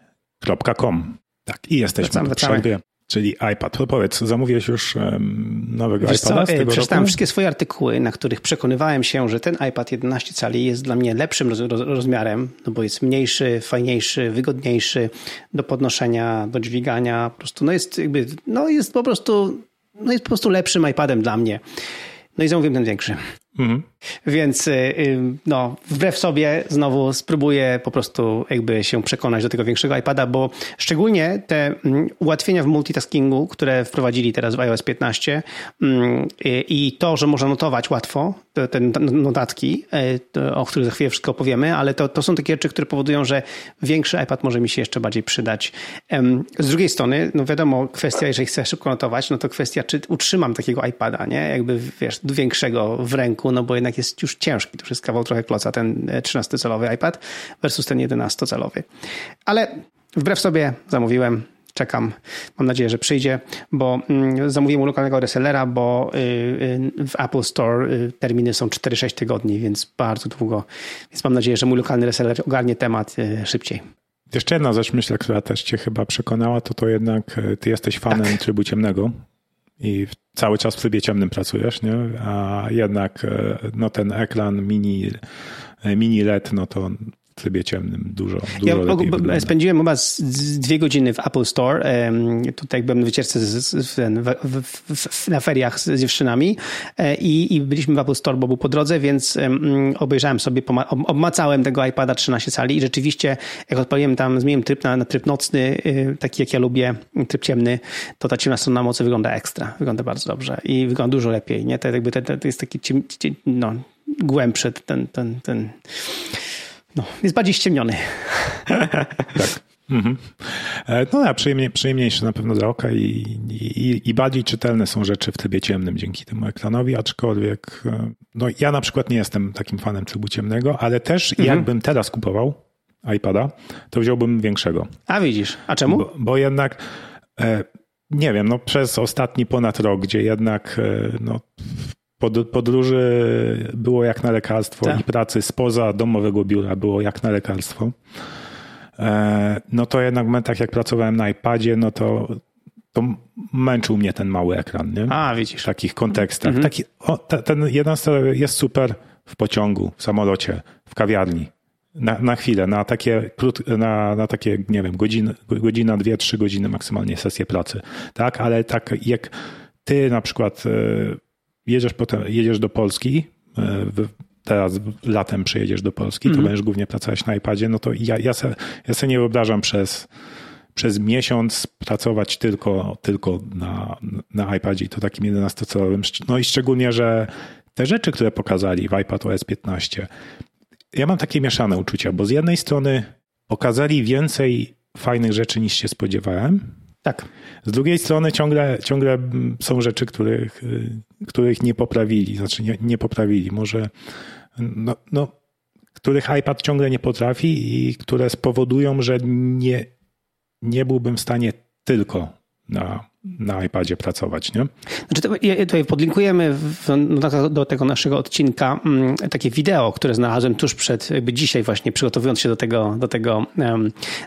Tak, i jesteśmy Wracamy, po przerwie. Czyli iPad. To powiedz, zamówiłeś już um, nowego Wiesz iPada co, z tego Przeczytałem roku? wszystkie swoje artykuły, na których przekonywałem się, że ten iPad 11 cali jest dla mnie lepszym roz, roz, rozmiarem, no bo jest mniejszy, fajniejszy, wygodniejszy do podnoszenia, do dźwigania. Po prostu no jest jakby, no jest po prostu, no jest po prostu lepszym iPadem dla mnie. No i zamówiłem ten większy. Mhm. Więc y, y, no, wbrew sobie znowu spróbuję po prostu jakby się przekonać do tego większego iPada, bo szczególnie te mm, ułatwienia w multitaskingu, które wprowadzili teraz w iOS 15 mm, i to, że można notować łatwo te notatki, o których za chwilę wszystko opowiemy, ale to, to są takie rzeczy, które powodują, że większy iPad może mi się jeszcze bardziej przydać. Z drugiej strony, no wiadomo, kwestia, jeżeli chcę szybko notować, no to kwestia, czy utrzymam takiego iPada, nie? Jakby, wiesz, większego w ręku, no bo jednak jest już ciężki, to jest kawał trochę kloca, ten 13-calowy iPad versus ten 11-calowy. Ale wbrew sobie zamówiłem, czekam. Mam nadzieję, że przyjdzie, bo mm, zamówiłem u lokalnego resellera, bo y, y, w Apple Store y, terminy są 4-6 tygodni, więc bardzo długo. Więc mam nadzieję, że mój lokalny reseller ogarnie temat szybciej. Jeszcze jedna rzecz, myślę, która też cię chyba przekonała, to to jednak ty jesteś fanem tak. trybu ciemnego i cały czas w trybie ciemnym pracujesz, nie? a jednak no, ten ekran mini, mini LED, no to trybie ciemnym dużo, dużo ja lepiej wygląda. Spędziłem chyba z, z dwie godziny w Apple Store. Tutaj byłem na wycieczce z, z, w, w, na feriach z dziewczynami e, i, i, byliśmy w Apple Store, bo był po drodze, więc obejrzałem sobie, obmacałem tego iPada 13 cali i rzeczywiście jak odpaliłem tam, zmieniłem tryb na, na tryb nocny, y, taki jak ja lubię, tryb ciemny, to ta ciemna strona mocy wygląda ekstra. Wygląda bardzo dobrze i wygląda dużo lepiej. Nie? To, jakby to, to jest taki ciem, ciem, no, głębszy ten, ten, ten no, jest bardziej ściemniony. (laughs) tak. Mhm. E, no ja przyjemnie, przyjemniejsze na pewno dla oka i, i, i, bardziej czytelne są rzeczy w trybie ciemnym dzięki temu ekranowi, aczkolwiek e, no ja na przykład nie jestem takim fanem trybu ciemnego, ale też mhm. jakbym teraz kupował iPada, to wziąłbym większego. A widzisz, a czemu? Bo, bo jednak e, nie wiem, no przez ostatni ponad rok, gdzie jednak no, podróży było jak na lekarstwo tak. i pracy spoza domowego biura było jak na lekarstwo. E, no to jednak w momentach, jak pracowałem na iPadzie, no to, to męczył mnie ten mały ekran, nie? A, widzisz. W takich kontekstach. Mhm. Taki, o, ten jeden jest super w pociągu, w samolocie, w kawiarni. Na, na chwilę, na takie, na, na takie, nie wiem, godzina, godzina, dwie, trzy godziny maksymalnie sesję pracy. Tak, ale tak jak ty na przykład e, jedziesz potem, jedziesz do Polski, e, teraz latem przyjedziesz do Polski, to mm. będziesz głównie pracować na iPadzie, no to ja, ja, se, ja se nie wyobrażam przez, przez miesiąc pracować tylko, tylko na, na iPadzie i to takim 11-calowym. No i szczególnie, że te rzeczy, które pokazali w iPad OS 15, ja mam takie mieszane uczucia, bo z jednej strony pokazali więcej fajnych rzeczy niż się spodziewałem, tak. Z drugiej strony ciągle, ciągle są rzeczy, których, których nie poprawili. Znaczy nie, nie poprawili. Może no, no, których iPad ciągle nie potrafi i które spowodują, że nie, nie byłbym w stanie tylko na na iPadzie pracować, nie? Znaczy, to, tutaj podlinkujemy w, no, do tego naszego odcinka mm, takie wideo, które znalazłem tuż przed, jakby dzisiaj właśnie przygotowując się do tego, do tego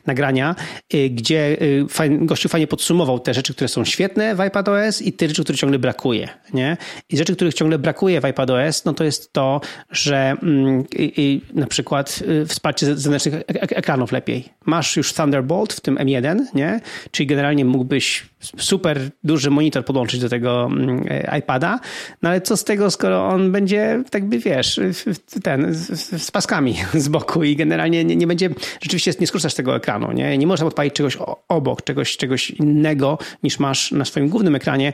nagrania, y, gdzie y, gościu fajnie podsumował te rzeczy, które są świetne w iPadOS i te rzeczy, których ciągle brakuje, nie? I rzeczy, których ciągle brakuje w iPadOS, no to jest to, że i, na przykład y, wsparcie zewnętrznych ekranów lepiej. Masz już Thunderbolt w tym M1, nie? Czyli generalnie mógłbyś super duży monitor podłączyć do tego mm, e, iPada, no ale co z tego, skoro on będzie, tak by wiesz, ten, z, z paskami (laughs) z boku i generalnie nie, nie, będzie, rzeczywiście nie skorzystasz z tego ekranu, nie? Nie można odpalić czegoś obok, czegoś, czegoś innego niż masz na swoim głównym ekranie,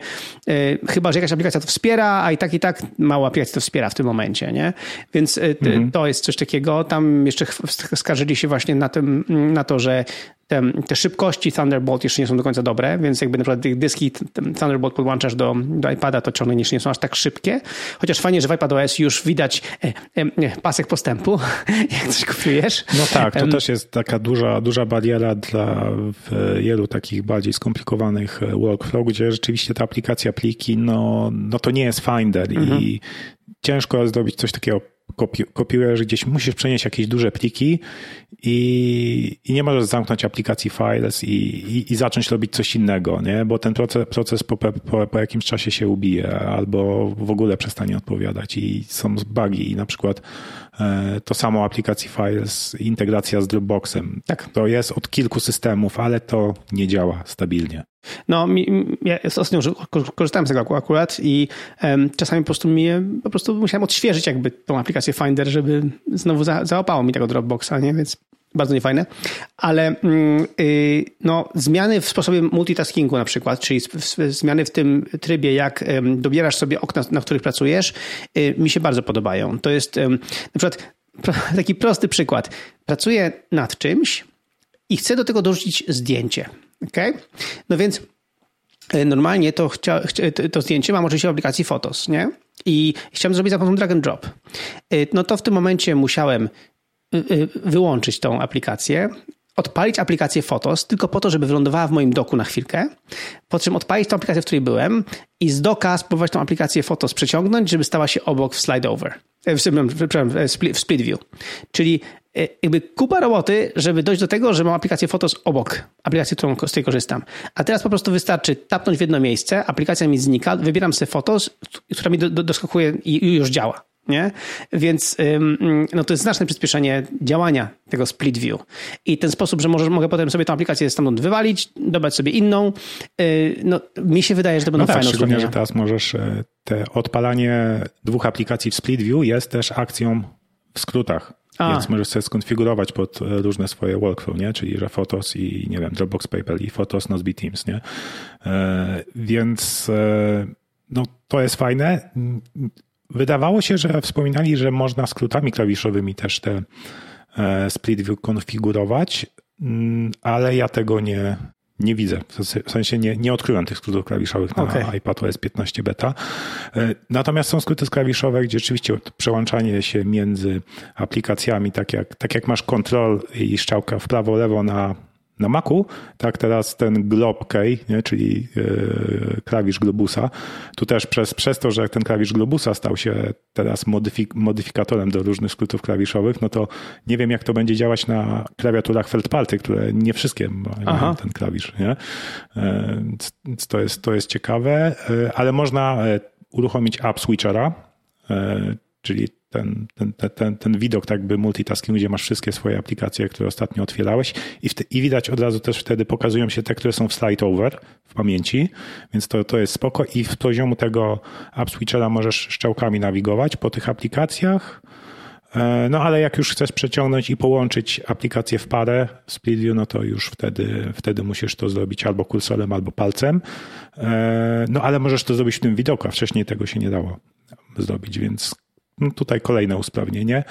e, chyba, że jakaś aplikacja to wspiera, a i tak i tak mało aplikacji to wspiera w tym momencie, nie? Więc e, mhm. to jest coś takiego. Tam jeszcze skarżyli się właśnie na, tym, na to, że te, te, szybkości Thunderbolt jeszcze nie są do końca dobre, więc jakby na przykład dyski Thunderbolt podłączasz do, do iPada, to ciągle nie są aż tak szybkie. Chociaż fajnie, że w iPadOS już widać e, e, e, pasek postępu, (laughs) jak coś kopiujesz. No tak, to też jest taka duża, duża bariera dla wielu takich bardziej skomplikowanych workflow, gdzie rzeczywiście ta aplikacja pliki, no, no to nie jest Finder mhm. i ciężko zrobić coś takiego kopi kopiujesz gdzieś, musisz przenieść jakieś duże pliki i, i nie możesz zamknąć aplikacji Files i, i, i zacząć robić coś innego, nie? bo ten proces, proces po, po, po jakimś czasie się ubije albo w ogóle przestanie odpowiadać i są bugi i na przykład to samo aplikacji Files, integracja z Dropboxem. Tak. To jest od kilku systemów, ale to nie działa stabilnie. No, ja ostatnio korzystałem z tego akurat i um, czasami po prostu mi, po prostu musiałem odświeżyć jakby tą aplikację Finder, żeby znowu za, załapało mi tego Dropboxa, nie? Więc bardzo niefajne. Ale yy, no, zmiany w sposobie multitaskingu na przykład, czyli zmiany w tym trybie, jak dobierasz sobie okna, na których pracujesz, yy, mi się bardzo podobają. To jest na przykład (laughs) taki prosty przykład. Pracuję nad czymś i chcę do tego dorzucić zdjęcie. Okay? No więc e, normalnie to, chcia, to zdjęcie mam oczywiście w aplikacji Photos, nie? I chciałem zrobić za pomocą drag and drop. E, no to w tym momencie musiałem e, wyłączyć tą aplikację, odpalić aplikację Photos tylko po to, żeby wylądowała w moim doku na chwilkę, po czym odpalić tą aplikację, w której byłem i z doka spróbować tą aplikację Photos przeciągnąć, żeby stała się obok w slide over, w, w split view. Czyli E, jakby kupa roboty, żeby dojść do tego, że mam aplikację Fotos obok aplikacji, którą z tej korzystam. A teraz po prostu wystarczy tapnąć w jedno miejsce, aplikacja mi znika, wybieram sobie Fotos, która mi do, do, doskakuje i już działa. Nie? Więc no to jest znaczne przyspieszenie działania tego split view. I ten sposób, że możesz, mogę potem sobie tę aplikację stamtąd wywalić, dobrać sobie inną, y, no mi się wydaje, że to będą no tak, fajne szczególnie, że teraz możesz e, te odpalanie dwóch aplikacji w split view jest też akcją w skrótach. A. Więc możesz sobie skonfigurować pod e, różne swoje workflow, nie? Czyli, że Photos i, nie wiem, Dropbox Paper i Photos, Nozbe Teams, nie? E, więc no, to jest fajne. Wydawało się, że wspominali, że można skrótami klawiszowymi też te e, split view konfigurować, mm, ale ja tego nie, nie widzę. W sensie nie, nie odkryłem tych skrótów klawiszowych na okay. iPadOS 15 beta. E, natomiast są skróty klawiszowe, gdzie rzeczywiście przełączanie się między aplikacjami, tak jak, tak jak masz kontrol i strzałka w prawo, lewo na na Macu, tak teraz ten glob key, nie, czyli yy, klawisz globusa, tu też przez, przez to, że ten klawisz globusa stał się teraz modyfik modyfikatorem do różnych skrótów klawiszowych, no to nie wiem jak to będzie działać na klawiaturach Feldparty, które nie wszystkie mają ten klawisz, nie? Yy, to jest, to jest ciekawe, yy, ale można uruchomić app switchera, czyli ten, ten, ten, ten widok tak by multitasking, gdzie masz wszystkie swoje aplikacje, które ostatnio otwierałeś. I, w, i widać od razu też wtedy pokazują się te, które są w slide over w pamięci, więc to, to jest spoko. I w poziomu tego app switchera możesz szczałkami nawigować po tych aplikacjach, e, no ale jak już chcesz przeciągnąć i połączyć aplikacje w parę z View, no to już wtedy, wtedy musisz to zrobić albo kursorem, albo palcem. E, no ale możesz to zrobić w tym widoku, a wcześniej tego się nie dało zrobić, więc no tutaj kolejne usprawnienie.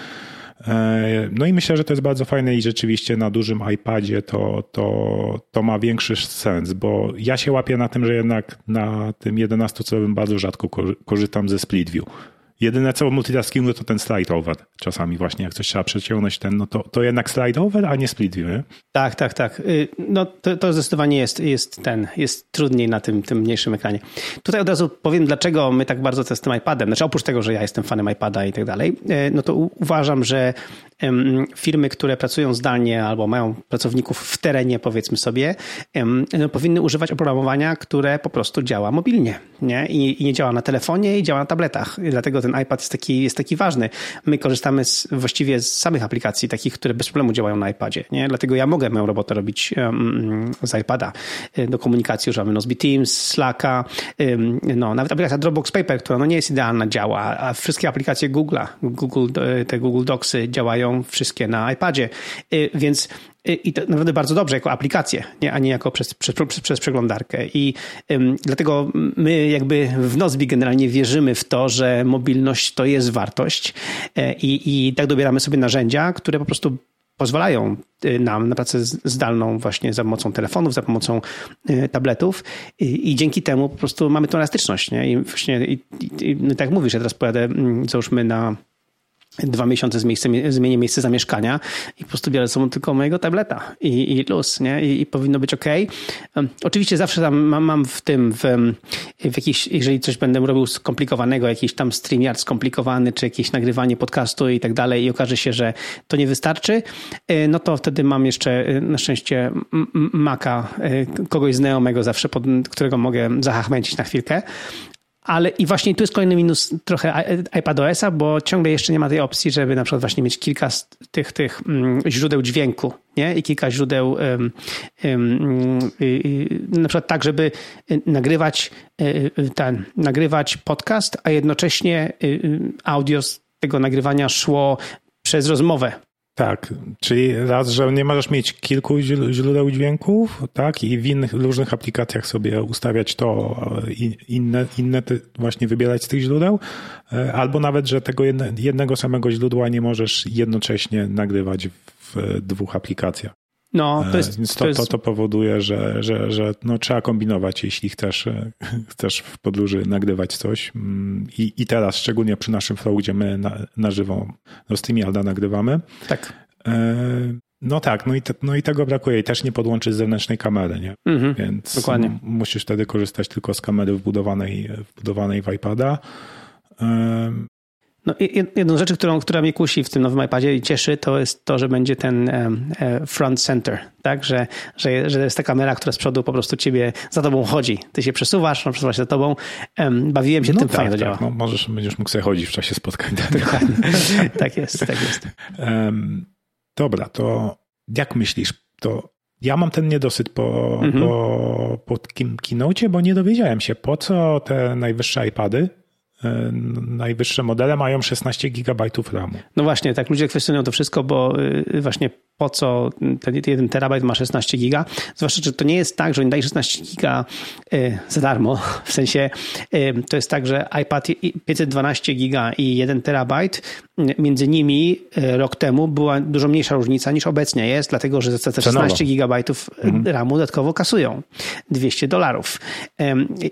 E, no i myślę, że to jest bardzo fajne i rzeczywiście na dużym iPadzie to, to, to ma większy sens, bo ja się łapię na tym, że jednak na tym 11-calowym bardzo rzadko korzystam ze Split View. Jedyne co w multitaskingu to ten slide over. Czasami właśnie jak coś trzeba przeciągnąć ten, no to, to jednak slide over, a nie split view, nie? Tak, tak, tak. Y, no to, to zdecydowanie jest, jest ten, jest trudniej na tym, tym mniejszym ekranie. Tutaj od razu powiem, dlaczego my tak bardzo tym iPadem, znaczy oprócz tego, że ja jestem fanem iPada i tak dalej, y, no to uważam, że firmy, które pracują zdalnie albo mają pracowników w terenie, powiedzmy sobie, no, powinny używać oprogramowania, które po prostu działa mobilnie nie? I, I, nie działa na telefonie i działa na tabletach. Dlatego ten iPad jest taki, jest taki ważny. My korzystamy z, właściwie z samych aplikacji, takich, które bez problemu działają na iPadzie. Nie? Dlatego ja mogę moją robotę robić z iPada. E, do komunikacji używamy Nozbe Teams, Slacka, no, nawet aplikacja Dropbox Paper, która no, nie jest idealna, działa, a wszystkie aplikacje Google'a, Google, te Google Docsy działają wszystkie na iPadzie. E, więc i to naprawdę bardzo dobrze jako aplikację, nie? a nie jako przez, przez, przez przeglądarkę. I ym, dlatego my jakby w Nozbi generalnie wierzymy w to, że mobilność to jest wartość e, i, tak dobieramy sobie narzędzia, które po prostu pozwalają y, nam na pracę zdalną właśnie za pomocą telefonów, za pomocą y, tabletów i, i dzięki temu po prostu mamy tą elastyczność. Nie? I właśnie i, i, no tak mówisz, ja teraz pojadę, mm, załóżmy na dwa miesiące z miejsce, zmienię miejsce zamieszkania i po prostu biorę sobą tylko mojego tableta i, i luz, nie? I, I, powinno być ok. oczywiście zawsze tam mam, mam, w tym, w, w jakiś, jeżeli coś będę robił skomplikowanego, jakiś tam StreamYard skomplikowany, czy jakieś nagrywanie podcastu i tak dalej i okaże się, że to nie wystarczy, e, no to wtedy mam jeszcze e, na szczęście Maca, e, kogoś znajomego zawsze, pod, którego mogę zahachmęcić na chwilkę, ale i właśnie tu jest kolejny minus trochę iPadOS-a, bo ciągle jeszcze nie ma tej opcji, żeby na przykład właśnie mieć kilka z tych, tych mm, źródeł dźwięku, nie? I kilka źródeł um, um, na przykład tak, żeby y, nagrywać y, y, ten, nagrywać podcast, a jednocześnie audio z tego nagrywania szło przez rozmowę tak, czyli raz, że nie możesz mieć kilku źródeł dźwięków, tak, i w innych różnych aplikacjach sobie ustawiać to, inne, inne właśnie wybierać z tych źródeł, e, albo nawet, że tego jednego samego źródła nie możesz jednocześnie nagrywać w dwóch aplikacjach. No, to jest, to, to, jest... to, to powoduje, że, że, że no, trzeba kombinować, jeśli chcesz, e, (laughs) chcesz w podróży nagrywać coś. Mm, I, I teraz, szczególnie przy naszym flow, gdzie my na, na żywo no, z tymi Alda nagrywamy. Tak. E, no tak, no i, te, no i tego brakuje. I też nie podłączyć zewnętrznej kamery, nie? Mhm, Więc dokładnie. musisz wtedy korzystać tylko z kamery wbudowanej, wbudowanej w iPada. No, jedną z rzeczy, którą, która mnie kusi w tym nowym iPadzie i cieszy, to jest to, że będzie ten e, front center, tak? Że, że, że jest ta kamera, która z przodu po prostu ciebie za tobą chodzi. Ty się przesuwasz, on przesuwa się za tobą. Bawiłem się no tym, tak, fajnie to tak. działa. No, możesz, będziesz mógł sobie chodzić w czasie spotkań. (laughs) Tak, tak jest, tak jest. Um, dobra, to jak myślisz, to ja mam ten niedosyt po, mhm. po, po keynote, bo nie dowiedziałem się, po co te najwyższe iPady najwyższe modele mają 16 GB RAMu. No właśnie, tak ludzie kwestionują to wszystko, bo y, właśnie po co ten 1 terabajt ma 16 giga. Zwłaszcza, że to nie jest tak, że oni dają 16 giga y, za darmo. (laughs) W sensie y, to jest tak, że iPad 512 giga i 1 terabajt, między nimi rok temu była dużo mniejsza różnica niż obecnie jest, dlatego że za te 16 gigabajtów mhm. RAMu dodatkowo kasują 200 dolarów.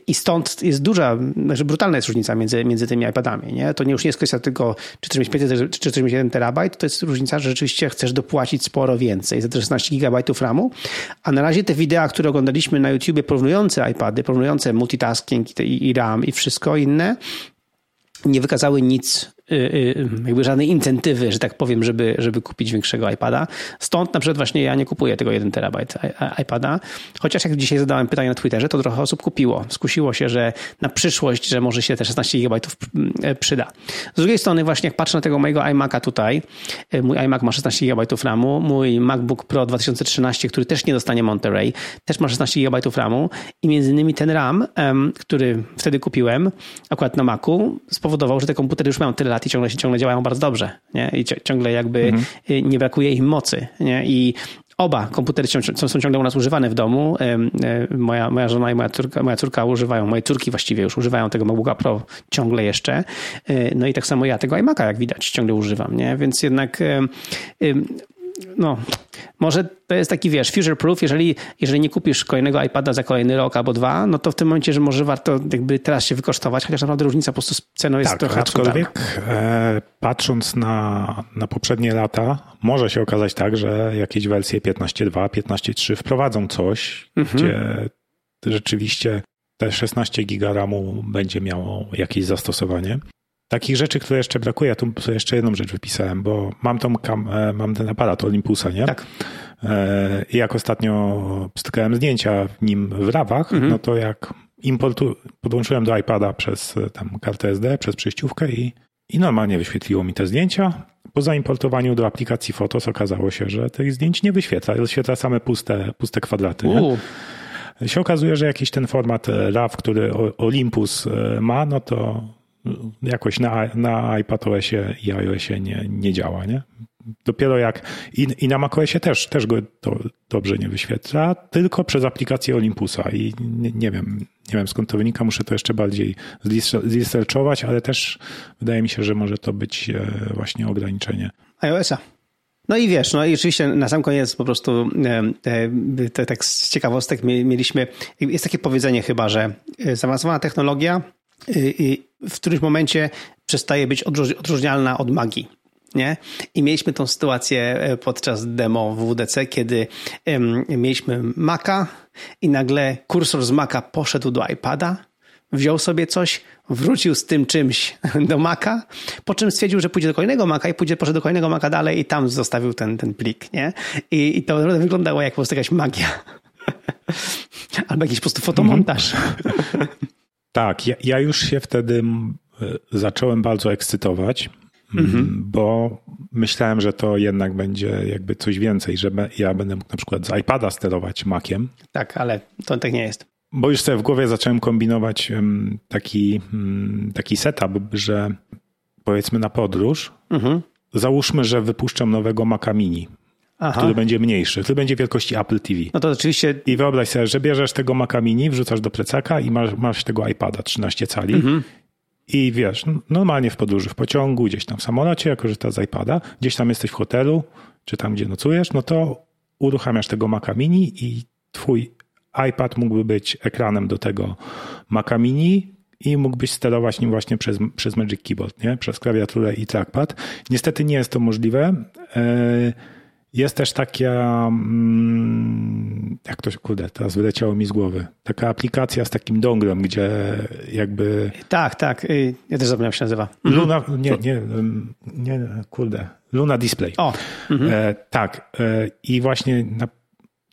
I stąd jest duża, znaczy brutalna jest różnica między, między tymi iPadami. Nie? To nie już nie jest kwestia tylko, czy chcesz mieć 500, czy chcesz mieć 1 terabajt, to jest różnica, że rzeczywiście chcesz dopłacić sporo więcej, za te 16 GB RAMu. A na razie te wideo, które oglądaliśmy na YouTubie porównujące iPady, porównujące multitasking i, RAM i wszystko inne, nie wykazały nic jakby żadnej incentywy, że tak powiem, żeby, żeby kupić większego iPada. Stąd na przykład właśnie ja nie kupuję tego 1 terabajt iPada, chociaż jak dzisiaj zadałem pytanie na Twitterze, to trochę osób kupiło. Skusiło się, że na przyszłość, że może się te 16 GB y, przyda. Z drugiej strony właśnie jak patrzę na tego mojego iMac'a tutaj, mój iMac ma 16 GB RAMu, mój MacBook Pro 2013, który też nie dostanie Monterey, też ma 16 GB RAMu i między innymi ten RAM, który wtedy kupiłem akurat na Macu, spowodował, że te komputery już mają tyle lat lat i ciągle się ciągle działają bardzo dobrze. Nie? I ciągle jakby mhm. Y, nie brakuje im mocy. Nie? I oba komputery są ciągle u nas używane w domu. Moja, moja żona i moja córka, moja córka używają, moje córki właściwie już używają tego MacBooka Pro ciągle jeszcze. Y, no i tak samo ja tego iMac'a, jak widać, ciągle używam. Nie? Więc jednak no, może to jest taki, wiesz, future proof, jeżeli, jeżeli nie kupisz kolejnego iPada za kolejny rok albo dwa, no to w tym momencie, że może warto jakby teraz się wykosztować, chociaż naprawdę różnica po prostu z ceną jest tak, trochę aczkolwiek e, patrząc na, na poprzednie lata, może się okazać tak, że jakieś wersje 15.2, 15.3 wprowadzą coś, mhm. gdzie rzeczywiście te 16 giga RAMu będzie miało jakieś zastosowanie. Takich rzeczy, które jeszcze brakuje, ja tu sobie jeszcze jedną rzecz wypisałem, bo mam, tą kam, e, mam ten aparat Olympusa, nie? Tak. E, I jak ostatnio stykałem zdjęcia w nim w rawach, mhm. no to jak importu, podłączyłem do iPada przez e, tam kartę SD, przez przejściówkę i, i normalnie wyświetliło mi te zdjęcia. Po zaimportowaniu do aplikacji Fotos okazało się, że tych zdjęć nie wyświetla, wyświetla same puste, puste kwadraty. się okazuje, że jakiś ten format RAW, który Olympus ma, no to jakoś na, na iPadOSie i iOSie nie, nie działa, nie? Dopiero jak i, i na macOSie też, też go dobrze nie wyświetla, tylko przez aplikację Olympusa i nie, nie wiem, nie wiem skąd to wynika, muszę to jeszcze bardziej zresearchować, ale też wydaje mi się, że może to być e, właśnie ograniczenie. iOSa. No i wiesz, no i oczywiście na sam koniec po prostu te, te, tak z ciekawostek mieliśmy, jest takie powiedzenie chyba, że e, zaawansowana technologia w którymś momencie przestaje być odróżnialna od magii. Nie? I mieliśmy tą sytuację e, podczas demo w WDC, kiedy mieliśmy Maca i nagle kursor z Maca poszedł do iPada, wziął sobie coś, wrócił z tym czymś do Maca, po czym stwierdził, że pójdzie do kolejnego Maca i pójdzie, poszedł do kolejnego Maca dalej i tam zostawił ten, ten plik. Nie? I, I to wyglądało jak po prostu jakaś magia. (laughs) Albo jakiś po prostu fotomontaż. (laughs) Tak, ja, ja już się wtedy zacząłem bardzo ekscytować, mhm. bo myślałem, że to jednak będzie jakby coś więcej, że ja będę mógł na przykład z iPada sterować Maciem. Tak, ale to tak nie jest. Bo już sobie w głowie zacząłem kombinować taki, taki setup, że powiedzmy na podróż, mhm. załóżmy, że wypuszczam nowego Maca Mini. Aha. który będzie mniejszy, który będzie wielkości Apple TV. No to oczywiście. I wyobraź sobie, że bierzesz tego Maca Mini, wrzucasz do plecaka i masz, masz tego iPada 13 cali. Mhm. I wiesz, normalnie w podróży, w pociągu, gdzieś tam w samolocie, jako że to z iPada, gdzieś tam jesteś w hotelu, czy tam, gdzie nocujesz, no to uruchamiasz tego Maca Mini i twój iPad mógłby być ekranem do tego Maca Mini i mógłbyś sterować nim właśnie przez, przez Magic Keyboard, nie? przez klawiaturę i trackpad. Niestety nie jest to możliwe. Yy, Jest też taka, mm, jak to się, kurde, teraz wyleciało mi z głowy, taka aplikacja z takim donglem, gdzie jakby... Tak, tak, y, ja też zapomniałem, się nazywa. Luna, nie, nie, nie, kurde, Luna Display. O. Mhm. E, tak, e, i właśnie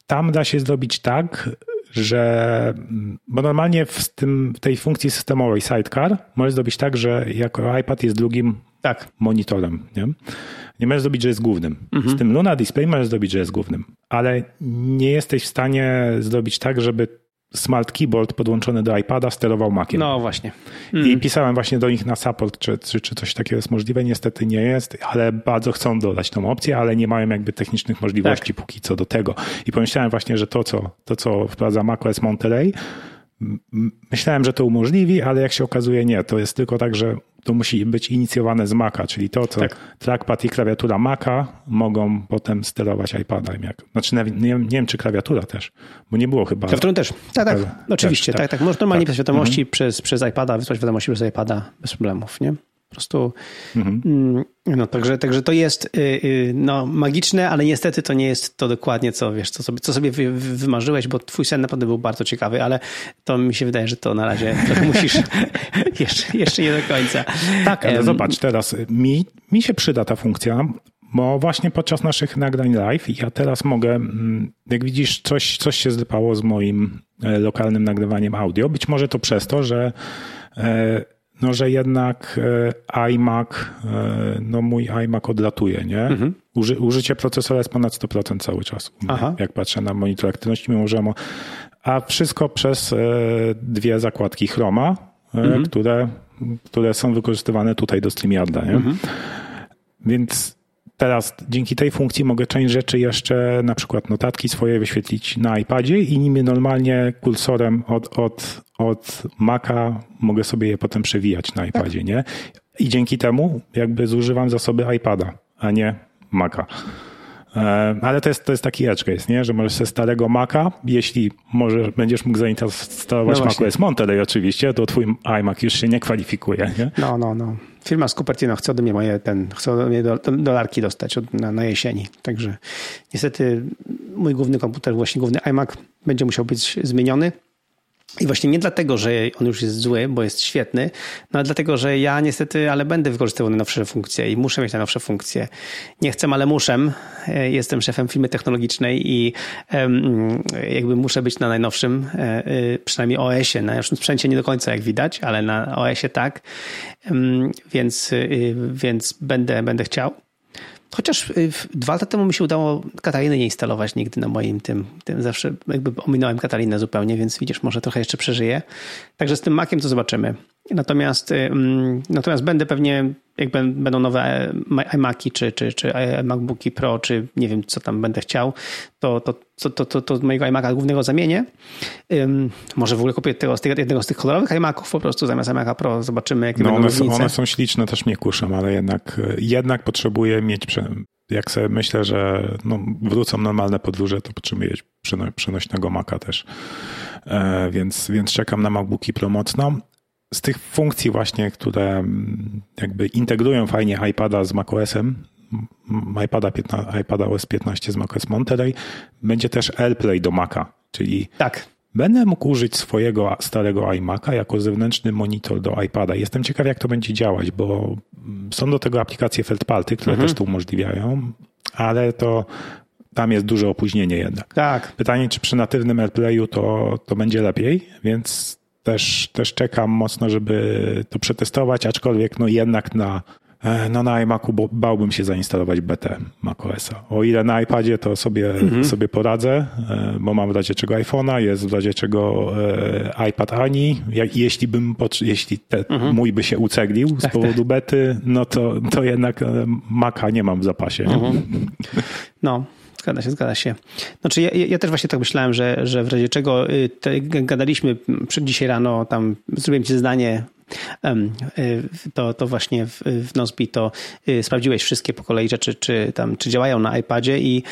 tam da się zrobić tak, że, bo normalnie w, tym, w tej funkcji systemowej Sidecar możesz zrobić tak, że jako iPad jest drugim tak. monitorem. Nie? Nie możesz zrobić, że jest głównym. Mhm. Z tym Luna Display możesz zrobić, że jest głównym, ale nie jesteś w stanie zrobić tak, żeby smart keyboard podłączony do iPada sterował Maciem. No właśnie. Mm. I pisałem właśnie do nich na support, czy, czy, czy coś takiego jest możliwe. Niestety nie jest, ale bardzo chcą dodać tą opcję, ale nie mają jakby technicznych możliwości tak. póki co do tego. I pomyślałem właśnie, że to, co, to, co wprowadza macOS Monterey, Myślałem, że to umożliwi, ale jak się okazuje, nie. To jest tylko tak, że to musi być inicjowane z Maca, czyli to, co tak. trackpad i klawiatura Maca mogą potem sterować iPadem. Jak, znaczy, nie, nie, nie wiem, czy klawiatura też, bo nie było chyba. Klawiaturą też. Tak, tak. Ale, Oczywiście, tak, tak. tak. Można normalnie tak. pisać wiadomości mhm. przez, przez iPada, wysłać wiadomości przez iPada bez problemów, nie? Po prostu. Mhm. Mm, no, także, także to jest y, y, no, magiczne, ale niestety to nie jest to dokładnie, co wiesz, co sobie, co sobie wy, wymarzyłeś, bo twój sen naprawdę był bardzo ciekawy, ale to mi się wydaje, że to na razie (laughs) musisz (laughs) jeszcze, jeszcze nie do końca. Tak, ale um, zobacz, teraz mi, mi się przyda ta funkcja, bo właśnie podczas naszych nagrań live ja teraz mogę, mm, jak widzisz, coś, coś się zlepało z moim e, lokalnym nagrywaniem audio. Być może to przez to, że e, no, że jednak e, iMac, e, no mój iMac odlatuje, nie? Mhm. Uży, użycie procesora jest ponad 100% cały czas. Aha. Jak patrzę na monitor aktywności, mimo że... A wszystko przez e, dwie zakładki Chroma, mhm. które, które są wykorzystywane tutaj do StreamYarda, nie? Mhm. Więc teraz dzięki tej funkcji mogę część rzeczy jeszcze, na przykład notatki swoje wyświetlić na iPadzie i nimi normalnie kursorem od, od, od Maca mogę sobie je potem przewijać na iPadzie, nie? I dzięki temu jakby zużywam zasoby iPada, a nie Maca. E, ale to jest, to jest taki edge case, nie? że możesz ze starego Maca, jeśli może będziesz mógł zainstalować no macOS Monterey oczywiście, to twój iMac już się nie kwalifikuje. Nie? No, no, no. Firma z Cupertino chce ode mnie moje, ten, chce ode mnie do, dolarki dostać od, na, na jesieni. Także niestety mój główny komputer, właśnie główny iMac będzie musiał być zmieniony. I właśnie nie dlatego, że on już jest zły, bo jest świetny, no ale dlatego, że ja niestety, ale będę wykorzystywał najnowsze funkcje i muszę mieć najnowsze funkcje. Nie chcę, ale muszę. E, jestem szefem firmy technologicznej i jakby muszę być na najnowszym, e, e, przynajmniej OS-ie, na najnowszym sprzęcie nie do końca jak widać, ale na OS-ie tak. Więc, więc będę, będę chciał. Chociaż y, dwa lata temu mi się udało Katariny nie instalować nigdy na moim tym, tym zawsze jakby ominąłem Katarinę zupełnie, więc widzisz, może trochę jeszcze przeżyję. Także z tym Maciem to zobaczymy. Natomiast, natomiast będę pewnie, jak będą nowe iMaki, czy, czy, czy MacBooki Pro, czy nie wiem, co tam będę chciał, to, to, to, to, to, to mojego iMaca głównego zamienię. Um, może w ogóle kupię tego, jednego z tych kolorowych iMaców po prostu zamiast iMaca Pro. Zobaczymy, jakie no będą one są, one są śliczne, też mnie kuszą, ale jednak, jednak potrzebuję mieć, jak sobie myślę, że no, wrócą normalne podróże, to potrzebuję przenośnego Maca też. E, więc, więc czekam na MacBooki Pro mocno z tych funkcji właśnie, które mm, jakby integrują fajnie iPada z macOSem, iPada, 15, iPada OS 15 z macOS Monterey, będzie też AirPlay do Maca, czyli tak. będę mógł użyć swojego starego iMac'a jako zewnętrzny monitor do iPada. Jestem ciekaw, jak to będzie działać, bo są do tego aplikacje third party, które mhm. też to umożliwiają, ale to tam jest duże opóźnienie jednak. Tak. Pytanie, czy przy natywnym AirPlayu to, to będzie lepiej, więc też, też czekam mocno, żeby to przetestować, aczkolwiek no jednak na, e, no na iMacu bałbym się zainstalować BT macOSa. O ile na iPadzie to sobie, mhm. sobie poradzę, e, bo mam w razie czego iPhone'a, jest w razie czego e, iPad Ani. Jak, jeśli bym, jeśli te, mhm. mój by się uceglił z tak, powodu tak. bety, no to, to jednak Maca nie mam w zapasie. Mhm. No, Zgadza się, zgadza się. Znaczy ja, ja też właśnie tak myślałem, że, że w razie czego y, te, gadaliśmy dzisiaj rano, tam zrobiłem ci zdanie to, to właśnie w, w Nozbi to sprawdziłeś wszystkie po kolei rzeczy, czy tam, czy działają na iPadzie i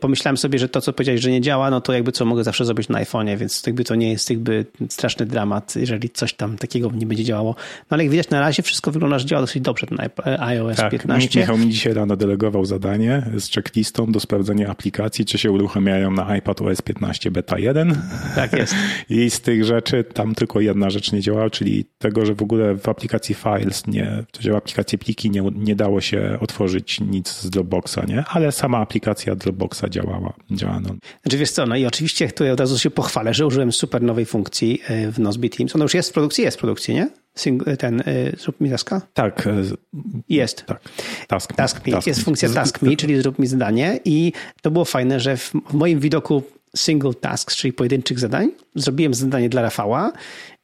pomyślałem sobie, że to, co powiedziałeś, że nie działa, no to jakby co mogę zawsze zrobić na iPhone'ie, więc jakby to nie jest jakby straszny dramat, jeżeli coś tam takiego nie będzie działało. No ale jak widać na razie wszystko wygląda, że działa dosyć dobrze ten iOS tak, 15. Michał mi dzisiaj rano delegował zadanie z checklistą do sprawdzenia aplikacji, czy się uruchamiają na iPad OS 15 beta 1. Tak jest. (laughs) I z tych rzeczy tam tylko jedna rzecz nie działała, czyli tego, że w ogóle w aplikacji Files, nie, działa aplikacji pliki, nie, nie dało się otworzyć nic z Dropboxa, nie? Ale sama aplikacja Dropboxa działała. działała no. Znaczy wiesz co, no i oczywiście tutaj od razu się pochwalę, że użyłem super nowej funkcji e, w Nozbe Teams. Ona już jest w produkcji, jest w produkcji, nie? Ten, y, zrób mi taska? Tak. E, jest. Tak. Task, task me. Task jest funkcja task me, czyli zrób mi zadanie i to było fajne, że w, w moim widoku single tasks, czyli pojedynczych zadań, zrobiłem zadanie dla Rafała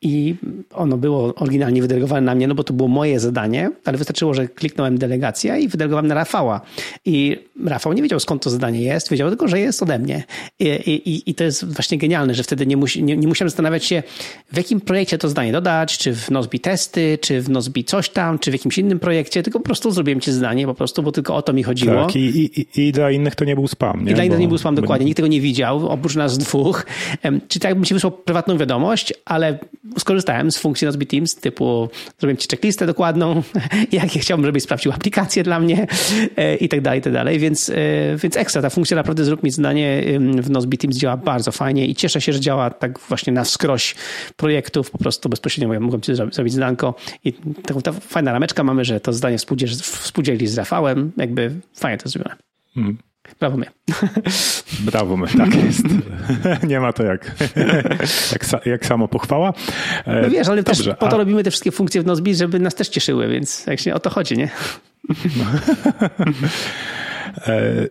i ono było oryginalnie wydelegowane na mnie, no bo to było moje zadanie, ale wystarczyło, że kliknąłem delegacja i wydelegowałem na Rafała. I Rafał nie wiedział skąd to zadanie jest, wiedział tylko, że jest ode mnie. I, i, i to jest właśnie genialne, że wtedy nie, musi, nie, nie musiałem zastanawiać się, w jakim projekcie to zadanie dodać, czy w Nozbi testy, czy w Nozbi coś tam, czy w jakimś innym projekcie, tylko po prostu zrobiłem ci zadanie, po prostu, bo tylko o to mi chodziło. Tak, i, i, i dla innych to nie był spam. Nie? I dla innych bo, nie był spam, dokładnie. Nikt tego nie widział, oprócz nas dwóch. Czy tak bym ci wysłał prywatną wiadomość, ale skorzystałem z funkcji Nozbe Teams typu zrobiłem ci checklistę dokładną, (laughs) jakie chciałbym, żebyś sprawdził aplikację dla mnie e, i tak dalej, i tak dalej. Więc, e, więc ekstra, ta funkcja naprawdę zrób mi zdanie w Nozbe Teams działa bardzo fajnie i cieszę się, że działa tak właśnie na wskroś projektów, po prostu bezpośrednio mogłem ci zrobić zdanko i taką ta fajna rameczka mamy, że to zdanie współdzieli z Rafałem, jakby fajnie to zrobione. Hmm. Brawo my. (laughs) Brawo my, tak jest. (laughs) Nie ma to jak, (laughs) jak, jak samo pochwała. No wiesz, ale Dobrze, też po to a... robimy te wszystkie funkcje w Nozbi, żeby nas też cieszyły, więc właśnie o to chodzi, nie? E,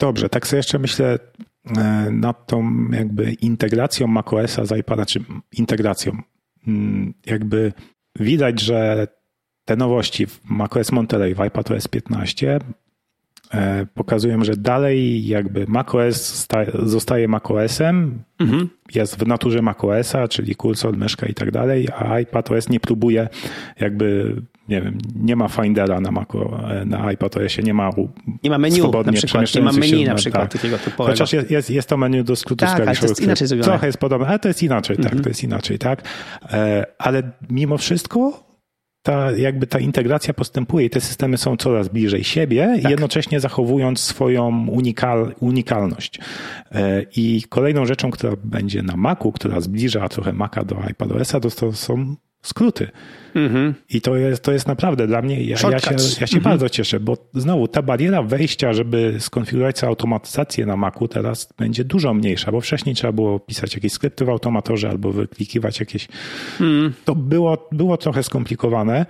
dobrze, tak sobie jeszcze myślę e, nad tą jakby integracją macOSa z iPada, czy integracją. Mm, jakby widać, że te nowości w macOS Monterey, w iPadOS 15 E, pokazują, że dalej jakby macOS zostaje macOSem, mhm. jest w naturze macOSa, czyli kursor, myszka i tak dalej, a iPadOS nie próbuje jakby, nie wiem, nie ma Findera na, Maco, na iPadOSie, nie ma Nie ma menu na przykład, nie ma menu na przykład tak. takiego typowego. Chociaż jest, jest, jest to menu do skrótu tak, ale to jest inaczej zrobione. Trochę jest podobne, ale to jest inaczej, tak, mhm. to jest inaczej, tak. E, ale mimo wszystko ta, jakby ta integracja postępuje i te systemy są coraz bliżej siebie, tak. jednocześnie zachowując swoją unikal, unikalność. E, I kolejną rzeczą, która będzie na Macu, która zbliża trochę Maca do iPadOS-a, to są skróty. Mm-hmm. I to jest, to jest naprawdę dla mnie, ja, ja się, ja się mm-hmm. bardzo cieszę, bo znowu ta bariera wejścia, żeby skonfigurować sobie automatyzację na Macu teraz będzie dużo mniejsza, bo wcześniej trzeba było pisać jakieś skrypty w automatorze albo wyklikiwać jakieś. Mm. To było, było trochę skomplikowane,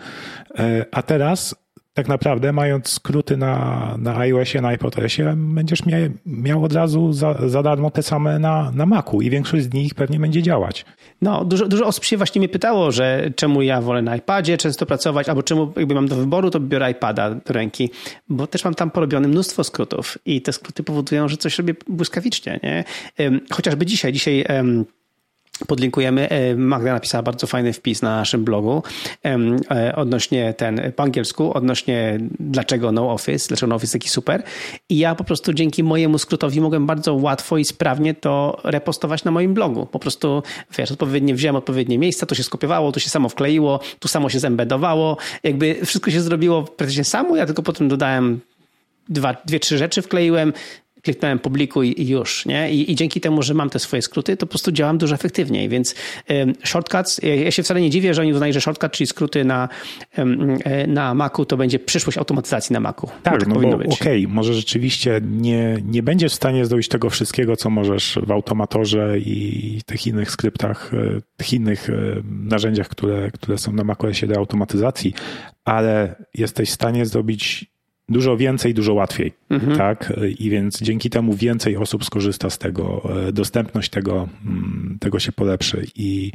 e, a teraz tak naprawdę mając skróty na, na iOSie, na iPodOSie, będziesz miał, miał od razu za, za darmo te same na, na Macu i większość z nich pewnie będzie działać. No, dużo, dużo osób się właśnie mnie pytało, że czemu ja wolę na iPadzie często pracować, albo czemu jakby mam do wyboru, to biorę iPada do ręki, bo też mam tam porobione mnóstwo skrótów i te skróty powodują, że coś robię błyskawicznie, nie? Chociażby dzisiaj, dzisiaj podlinkujemy. E, Magda napisała bardzo fajny wpis na naszym blogu e, odnośnie ten, po angielsku, odnośnie dlaczego no office, dlaczego no office taki super. I ja po prostu dzięki mojemu skrótowi mogłem bardzo łatwo i sprawnie to repostować na moim blogu. Po prostu, wiesz, odpowiednio wziąłem odpowiednie miejsca, to się skopiowało, to się samo wkleiło, tu samo się zembedowało. Jakby wszystko się zrobiło praktycznie samo, ja tylko potem dodałem dwa, dwie, trzy rzeczy wkleiłem, kliknąłem publikuj i już, nie? I, I, dzięki temu, że mam te swoje skróty, to po prostu działam dużo efektywniej, więc um, shortcuts, ja się wcale nie dziwię, że oni uznają, że shortcut, czyli skróty na, um, na Macu, to będzie przyszłość automatyzacji na Macu. Tak, tak no bo okej, okay, może rzeczywiście nie, nie będziesz w stanie zrobić tego wszystkiego, co możesz w automatorze i tych innych skryptach, e, tych innych e, narzędziach, które, które są na macOSie do automatyzacji, ale jesteś w stanie zrobić dużo więcej, dużo łatwiej. Mhm. Tak? I więc dzięki temu więcej osób skorzysta z tego, e, dostępność tego, mm, tego się polepszy. I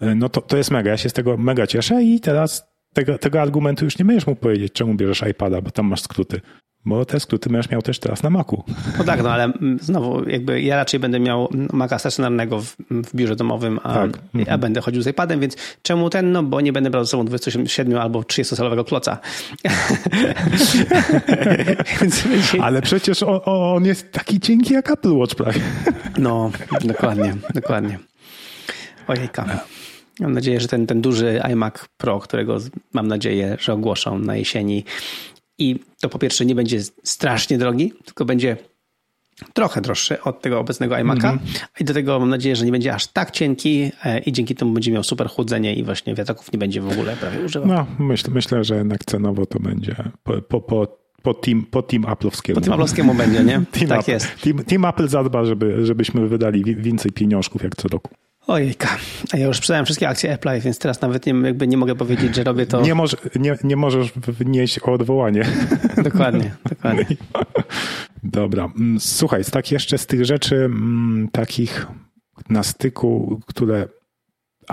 e, no to, to jest mega. Ja się z tego mega cieszę i teraz tego, tego argumentu już nie będziesz mógł powiedzieć, czemu bierzesz iPada, bo tam masz skróty. Bo te skróty będziesz miał też teraz na Macu. No tak, no ale znowu jakby ja raczej będę miał Maca stacjonarnego w, w biurze domowym, a, tak. a będę chodził z iPadem, więc czemu ten? No bo nie będę brał ze sobą 27 albo 30-calowego kloca. (laughs) ale przecież on, on, jest taki cienki jak Apple Watch prawie. no, dokładnie, dokładnie. Ojejka. Mam nadzieję, że ten, ten duży iMac Pro, którego mam nadzieję, że ogłoszą na jesieni, i to po pierwsze nie będzie strasznie drogi, tylko będzie trochę droższy od tego obecnego iMac'a mm -hmm. i do tego mam nadzieję, że nie będzie aż tak cienki e, i dzięki temu będzie miał super chłodzenie i właśnie wiatraków nie będzie w ogóle prawie używał. No, myśl, myślę, że jednak cenowo to będzie po, po, po, po team, po team Apple'owskiemu. Po team Apple'owskiemu będzie, nie? (laughs) team tak Apple. jest. Team, team Apple zadba, żeby, żebyśmy wydali więcej pieniążków jak co roku. Ojejka, a ja już sprzedałem wszystkie akcje Apple, więc teraz nawet nie, jakby nie mogę powiedzieć, że robię to... Nie, może, nie, nie możesz wnieść o odwołanie. (laughs) Dokładnie, (laughs) dokładnie. Dobra, mm, słuchaj, tak jeszcze z tych rzeczy mm, takich na styku, które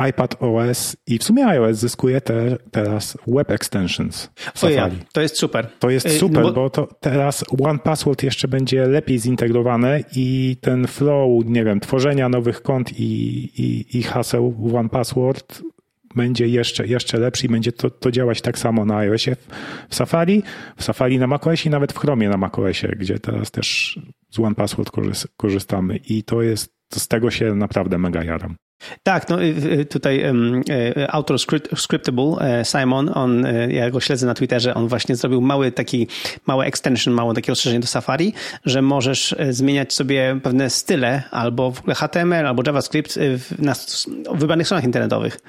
iPad OS i w sumie iOS zyskuje te, teraz web extensions Safari. Ja, to jest super. To jest y, super, no bo... bo... to teraz One Password jeszcze będzie lepiej zintegrowane i ten flow, nie wiem, tworzenia nowych kont i, i, i haseł One Password będzie jeszcze, jeszcze lepszy i będzie to, to działać tak samo na iOSie w Safari, w Safari na macOSie i nawet w Chromie na macOSie, gdzie teraz też z One Password korzystamy i to jest, z tego się naprawdę mega jaram. Tak, no y, y, tutaj um, autor Scriptable, e, Simon, on, e, ja go śledzę na Twitterze, on właśnie zrobił mały taki, małe extension, małe takie rozszerzenie do Safari, że możesz zmieniać sobie pewne style albo w ogóle HTML albo JavaScript na wybranych stronach internetowych.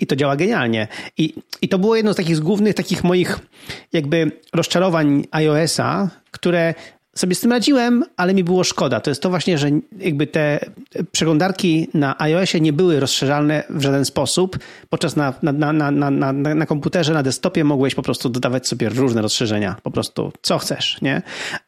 I to działa genialnie. I, I to było jedno z takich głównych takich moich jakby rozczarowań iOS-a, które sobie z tym radziłem, ale mi było szkoda. To jest to właśnie, że jakby te przeglądarki na iOSie nie były rozszerzalne w żaden sposób, podczas na, na, na, na, na, na komputerze, na desktopie mogłeś po prostu dodawać sobie różne rozszerzenia, po prostu co chcesz, nie?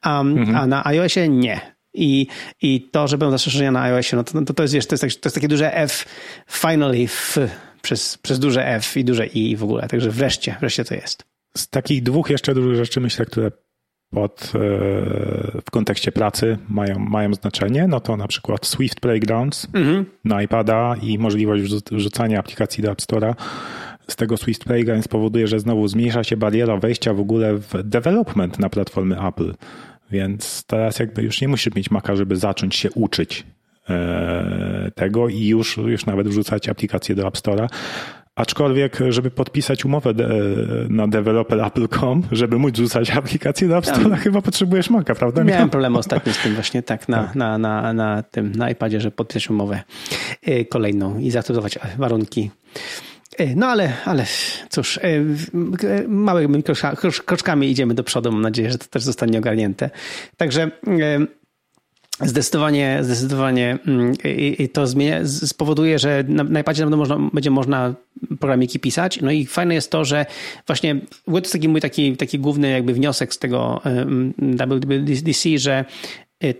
Um, mhm. A na iOSie nie. I, I to, że będą rozszerzenia na iOSie, no to, to, to jest, wiesz, to jest, tak, to jest takie duże F, finally, F, przez, przez duże F i duże I w ogóle. Także wreszcie, wreszcie to jest. Z takich dwóch jeszcze dużych rzeczy, myślę, które pod, e, w kontekście pracy mają, mają znaczenie, no to na przykład Swift Playgrounds mhm. na iPada i możliwość wrzucania aplikacji do App Store'a z tego Swift Playgrounds powoduje, że znowu zmniejsza się bariera wejścia w ogóle w development na platformy Apple. Więc teraz jakby już nie musisz mieć Maca, żeby zacząć się uczyć e, tego i już, już nawet wrzucać aplikacje do App Store'a. Aczkolwiek, żeby podpisać umowę de, na developer.apple.com, żeby móc rzucać aplikację do App Store, ja, chyba potrzebujesz Maca, prawda? Miałem problem ostatnio z tym właśnie tak na, tak. na, na, na tym, na iPadzie, że podpisać umowę y, kolejną i zaakceptować warunki. Y, no ale, ale cóż, y, małymi kroczkami idziemy do przodu. Mam nadzieję, że to też zostanie ogarnięte. Także Zdecydowanie, zdecydowanie mm, i to zmienia, spowoduje, że na, na iPadzie naprawdę można, będzie można programiki pisać. No i fajne jest to, że właśnie to jest taki mój taki, taki główny jakby wniosek z tego WWDC, że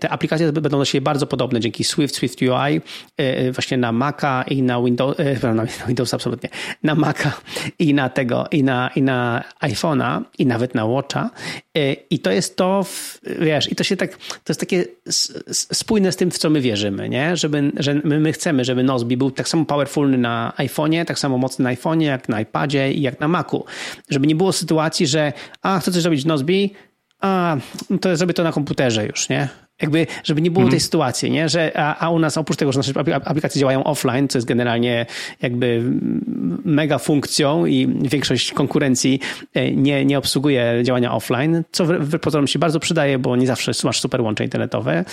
te aplikacje będą do siebie bardzo podobne dzięki Swift, Swift UI, y, właśnie na Maca i na Windows, (laughs) na Windows absolutnie, na Maca i na tego, i na, i na iPhone'a, i nawet na Watcha. I to jest to, wiesz, i to się tak, to jest takie spójne z tym, w co my wierzymy, nie? Żeby, że my, my chcemy, żeby Nozbi był tak samo powerfulny na iPhone'ie, tak samo mocny na iPhone'ie, jak na iPadzie i jak na Macu. Żeby nie było sytuacji, że a, chcę coś zrobić w Nozbi, a, to zrobię to na komputerze już, nie? Jakby, żeby nie było mm. tej sytuacji, nie? Że, a, a, u nas oprócz tego, że nasze aplikacje działają offline, co jest generalnie jakby mega funkcją i większość konkurencji e, nie, nie obsługuje działania offline, co w pozorom się bardzo przydaje, bo nie zawsze masz super łącze internetowe.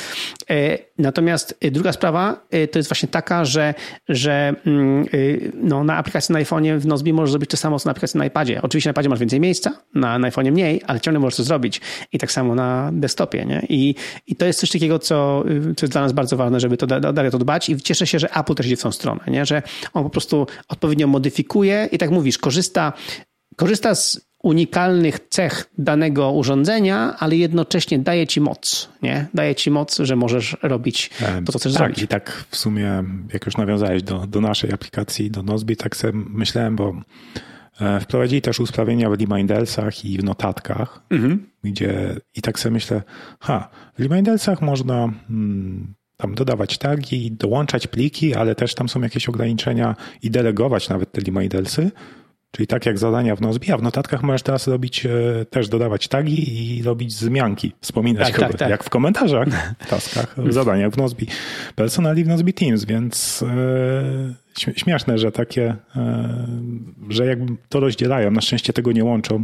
E, natomiast e, druga sprawa to jest właśnie taka, że, że mm, no, na aplikacji na iPhone'ie w Nozbi możesz zrobić to samo, co na aplikacji na iPadzie. Oczywiście na iPadzie masz więcej miejsca, na, na iPhone'ie mniej, ale ciągle możesz to zrobić. I tak samo na desktopie, nie? I, i to jest jest coś takiego, co, co jest dla nas bardzo ważne, żeby to dalej to dbać i cieszę się, że Apple też idzie w tą stronę, nie? że on po prostu odpowiednio modyfikuje i tak mówisz, korzysta, korzysta z unikalnych cech danego urządzenia, ale jednocześnie daje ci moc, nie? Daje ci moc, że możesz robić to, co chcesz tak, zrobić. I tak w sumie, jak już nawiązałeś do, do naszej aplikacji, do Nozbi, tak sobie myślałem, bo e, wprowadzili też usprawnienia w remindersach i w notatkach, mhm gdzie i tak sobie myślę, ha, w Remindersach można hmm, tam dodawać tagi, dołączać pliki, ale też tam są jakieś ograniczenia i delegować nawet te Remindersy. Czyli tak jak zadania w Nozbi, a w notatkach możesz teraz robić, e, też dodawać tagi i robić wzmianki, wspominać tak, kogo, tak, tak. jak w komentarzach, w taskach, w (laughs) zadaniach w Nozbi Personal i w Nozbi Teams, więc e, śmieszne, że takie, e, że jakby to rozdzielają. Na szczęście tego nie łączą,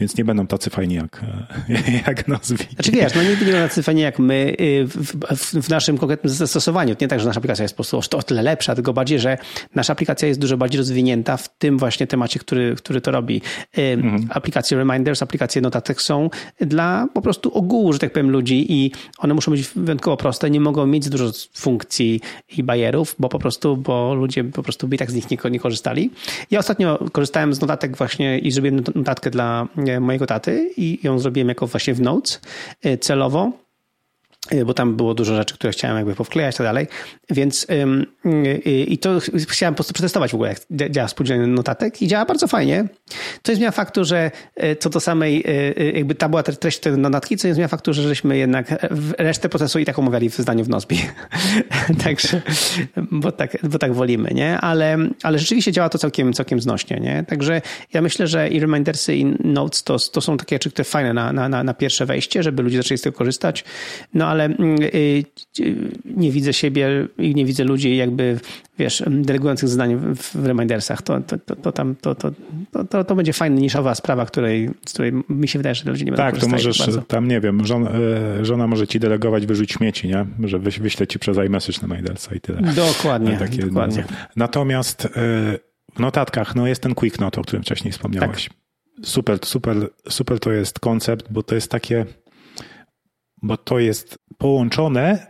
więc nie będą tacy fajni jak, e, (laughs) jak nazwi. Znaczy wiesz, no nigdy nie będą tacy fajni jak my y, w, w, w, naszym konkretnym zastosowaniu. Nie tak, że nasza aplikacja jest po prostu o tyle lepsza, tylko bardziej, że nasza aplikacja jest dużo bardziej rozwinięta w tym właśnie temacie, który, który to robi. Y, mhm. Aplikacje Reminders, aplikacje notatek są dla po prostu ogółu, że tak powiem, ludzi i one muszą być wyjątkowo proste, nie mogą mieć dużo funkcji i barierów, bo po prostu, bo ludzie po prostu by i tak z nich nie, nie korzystali. Ja ostatnio korzystałem z notatek właśnie i zrobiłem notatkę dla e, mojego taty i ją zrobiłem jako właśnie w Notes e, celowo bo tam było dużo rzeczy, które chciałem jakby powklejać i tak dalej. Więc i to chciałem po prostu przetestować w ogóle, jak działa współdzielenie notatek i działa bardzo fajnie. To nie zmienia faktu, że y, co do samej, y, jakby ta była treść tej notatki, co nie zmienia faktu, że żeśmy jednak resztę procesu i tak omawiali w zdaniu w Nozbi. (laughs) Także, bo tak, bo tak wolimy, nie? Ale, ale rzeczywiście działa to całkiem, całkiem znośnie, nie? Także ja myślę, że i Remindersy i Notes to, to są takie rzeczy, które fajne na, na, na pierwsze wejście, żeby ludzie zaczęli z tego korzystać. No ale mm, y, nie widzę siebie i nie widzę ludzi jakby, wiesz, delegujących zadanie w Remindersach. To, to, to, to tam, to, to, to, to będzie fajna, niszowa sprawa, której, z której mi się wydaje, że ludzie nie będą Tak, to możesz bardzo. tam, nie wiem, żona, e, żona może ci delegować wyrzuć śmieci, nie? Że wyśle ci przez iMessage na Mindersa i tyle. Dokładnie, Takie dokładnie. Natomiast e, w notatkach, no jest ten Quick Note, o którym wcześniej wspomniałeś. Tak. Super, super, super to jest koncept, bo to jest takie bo to jest połączone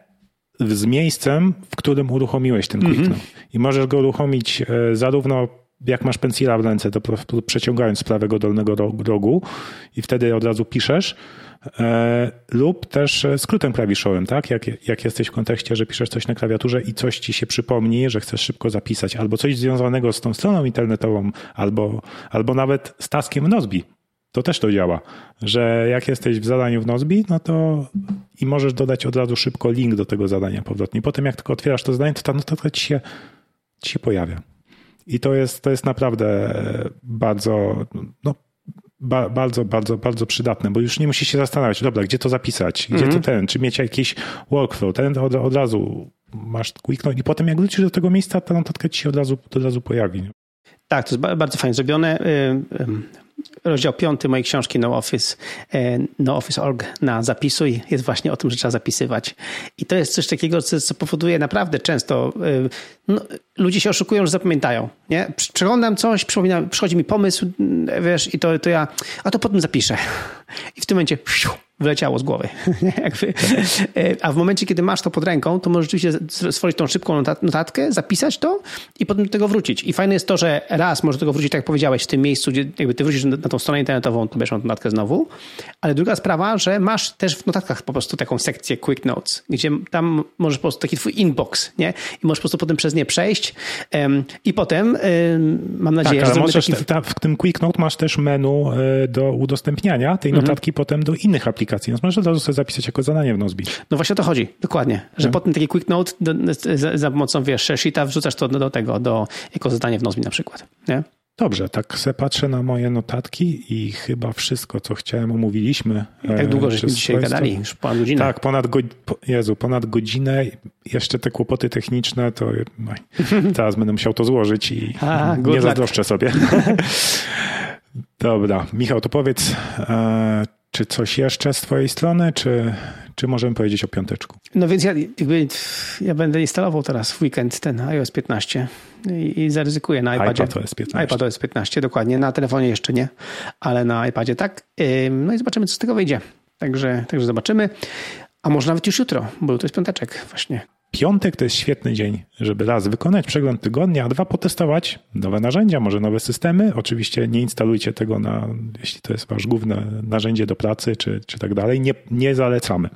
z miejscem, w którym uruchomiłeś ten quick mm -hmm. I możesz go uruchomić e, zarówno jak masz pensila w ręce, to przeciągając z prawego dolnego rogu i wtedy od razu piszesz, e, lub też e, skrótem klawiszowym, tak? Jak, jak jesteś w kontekście, że piszesz coś na klawiaturze i coś ci się przypomni, że chcesz szybko zapisać, albo coś związanego z tą stroną internetową, albo, albo nawet z taskiem w Nozbi, to też to działa, że jak jesteś w zadaniu w Nozbi, no to i możesz dodać od razu szybko link do tego zadania powrotnie. Potem jak tylko otwierasz to zadanie, to ta notatka ci się, ci się pojawia. I to jest, to jest naprawdę bardzo, no, ba, bardzo, bardzo, bardzo przydatne, bo już nie musisz się zastanawiać, dobra, gdzie to zapisać, gdzie mm -hmm. to ten, czy mieć jakiś workflow, ten od, od razu masz quicknąć i potem jak wrócisz do tego miejsca, ta notatka ci się od razu, od razu pojawi. Tak, to jest bardzo fajnie zrobione. Y, rozdział piąty mojej książki No Office, No Office.org na zapisuj jest właśnie o tym, że trzeba zapisywać. I to jest coś takiego, co, co powoduje naprawdę często, e, no, ludzie się oszukują, że zapamiętają. Nie? Przeglądam coś, przychodzi mi pomysł, wiesz, i to, to ja, a to potem zapiszę. (laughs) I w tym momencie wyleciało z głowy. (laughs) E, a w momencie, kiedy masz to pod ręką, to możesz rzeczywiście stworzyć tą szybką notatkę, zapisać to i potem do tego wrócić. I fajne jest to, że raz możesz do tego wrócić, tak jak powiedziałeś, w tym miejscu, gdzie jakby ty wrócisz na tą stronę internetową, to bierzesz notatkę znowu. Ale druga sprawa, że masz też w notatkach po prostu taką sekcję Quick Notes, gdzie tam możesz po prostu taki twój inbox, nie? I możesz po prostu potem przez nie przejść i potem mam nadzieję, tak, że... możesz taki... w tym Quick Note masz też menu e, do udostępniania tej mhm. notatki mhm. potem do innych aplikacji aplikacji, więc możesz od razu sobie zapisać jako zadanie w Nozbi. No właśnie o to chodzi, dokładnie. Że nie? potem taki quick note do, za, za, pomocą, wiesz, sheeta wrzucasz to do, do tego, do, jako zadanie w Nozbi na przykład. Nie? Dobrze, tak se patrzę na moje notatki i chyba wszystko, co chciałem, omówiliśmy. Jak długo e, żeśmy dzisiaj gadali? Już ponad godzinę. Tak, ponad, go, Jezu, ponad godzinę. Jeszcze te kłopoty techniczne, to (laughs) teraz będę musiał to złożyć i A, nie zazdroszczę sobie. (laughs) Dobra, Michał, to powiedz, e, czy coś jeszcze z Twojej strony, czy, czy możemy powiedzieć o piąteczku? No więc ja, jakby, ja będę instalował teraz w weekend ten iOS 15 i, i zaryzykuję na iPadzie. iPadOS 15. iPadOS 15, dokładnie. Na telefonie jeszcze nie, ale na iPadzie tak. No i zobaczymy, co z tego wyjdzie. Także, także zobaczymy. A może nawet już jutro, bo to jest piąteczek właśnie. Piątek to jest świetny dzień, żeby raz wykonać przegląd tygodnia, a dwa potestować nowe narzędzia, może nowe systemy. Oczywiście nie instalujcie tego na, jeśli to jest wasz główne narzędzie do pracy, czy, czy tak dalej. Nie, nie zalecamy.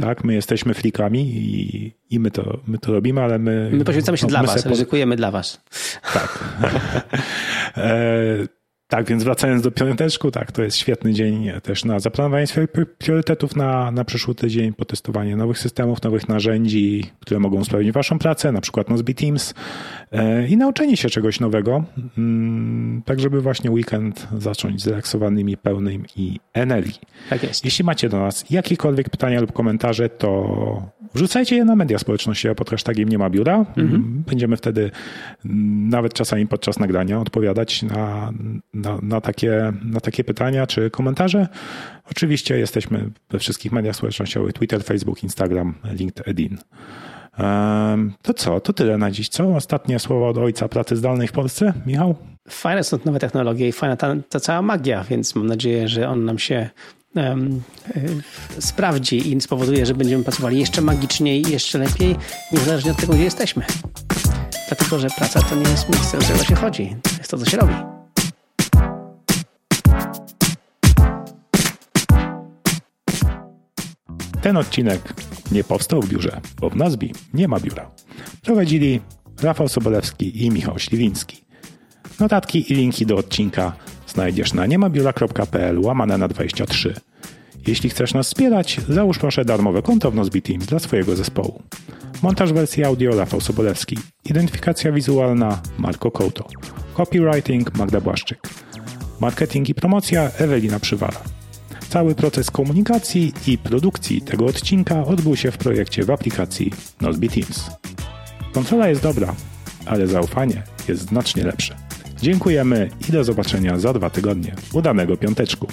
tak, my jesteśmy flikami i, i my, to, my to robimy, ale my. My poświęcamy się no, dla was, ryzykujemy dla was. Tak. (laughs) e, Tak, więc wracając do piąteczku, tak, to jest świetny dzień też na zaplanowanie swoich priorytetów na, na przyszły tydzień, potestowanie nowych systemów, nowych narzędzi, które mogą usprawnić waszą pracę, na przykład Nozbe Teams e, i nauczenie się czegoś nowego, mm, tak żeby właśnie weekend zacząć zrelaksowanymi, pełnym i energii. Tak jest. Jeśli macie do nas jakiekolwiek pytania lub komentarze, to wrzucajcie je na media społecznościowe pod hashtagiem nie ma biura. Mhm. Będziemy wtedy nawet czasami podczas nagrania odpowiadać na, na, na, takie, na takie pytania czy komentarze. Oczywiście jesteśmy we wszystkich mediach społecznościowych: Twitter, Facebook, Instagram, LinkedIn. To co? To tyle na dziś. Co? Ostatnie słowo od ojca pracy zdalnej w Polsce? Michał? Fajne są nowe technologie i fajna ta, ta cała magia, więc mam nadzieję, że on nam się um, sprawdzi i spowoduje, że będziemy pracowali jeszcze magiczniej, jeszcze lepiej, niezależnie od tego, gdzie jesteśmy. Dlatego, że praca to nie jest miejsce, do którego się chodzi. To jest to, co się robi. Ten odcinek nie powstał w biurze, bo w Nazbi nie ma biura. Prowadzili Rafał Sobolewski i Michał Śliwiński. Notatki i linki do odcinka znajdziesz na niemabiura.pl łamane na 23. Jeśli chcesz nas wspierać, załóż proszę darmowe konto w Nozbe dla swojego zespołu. Montaż wersji audio Rafał Sobolewski. Identyfikacja wizualna Marko Kołto. Copywriting Magda Błaszczyk. Marketing i promocja Ewelina Przywara. Cały proces komunikacji i produkcji tego odcinka odbył się w projekcie w aplikacji Nozbe Teams. Kontrola jest dobra, ale zaufanie jest znacznie lepsze. Dziękujemy i do zobaczenia za dwa tygodnie. Udanego piąteczku.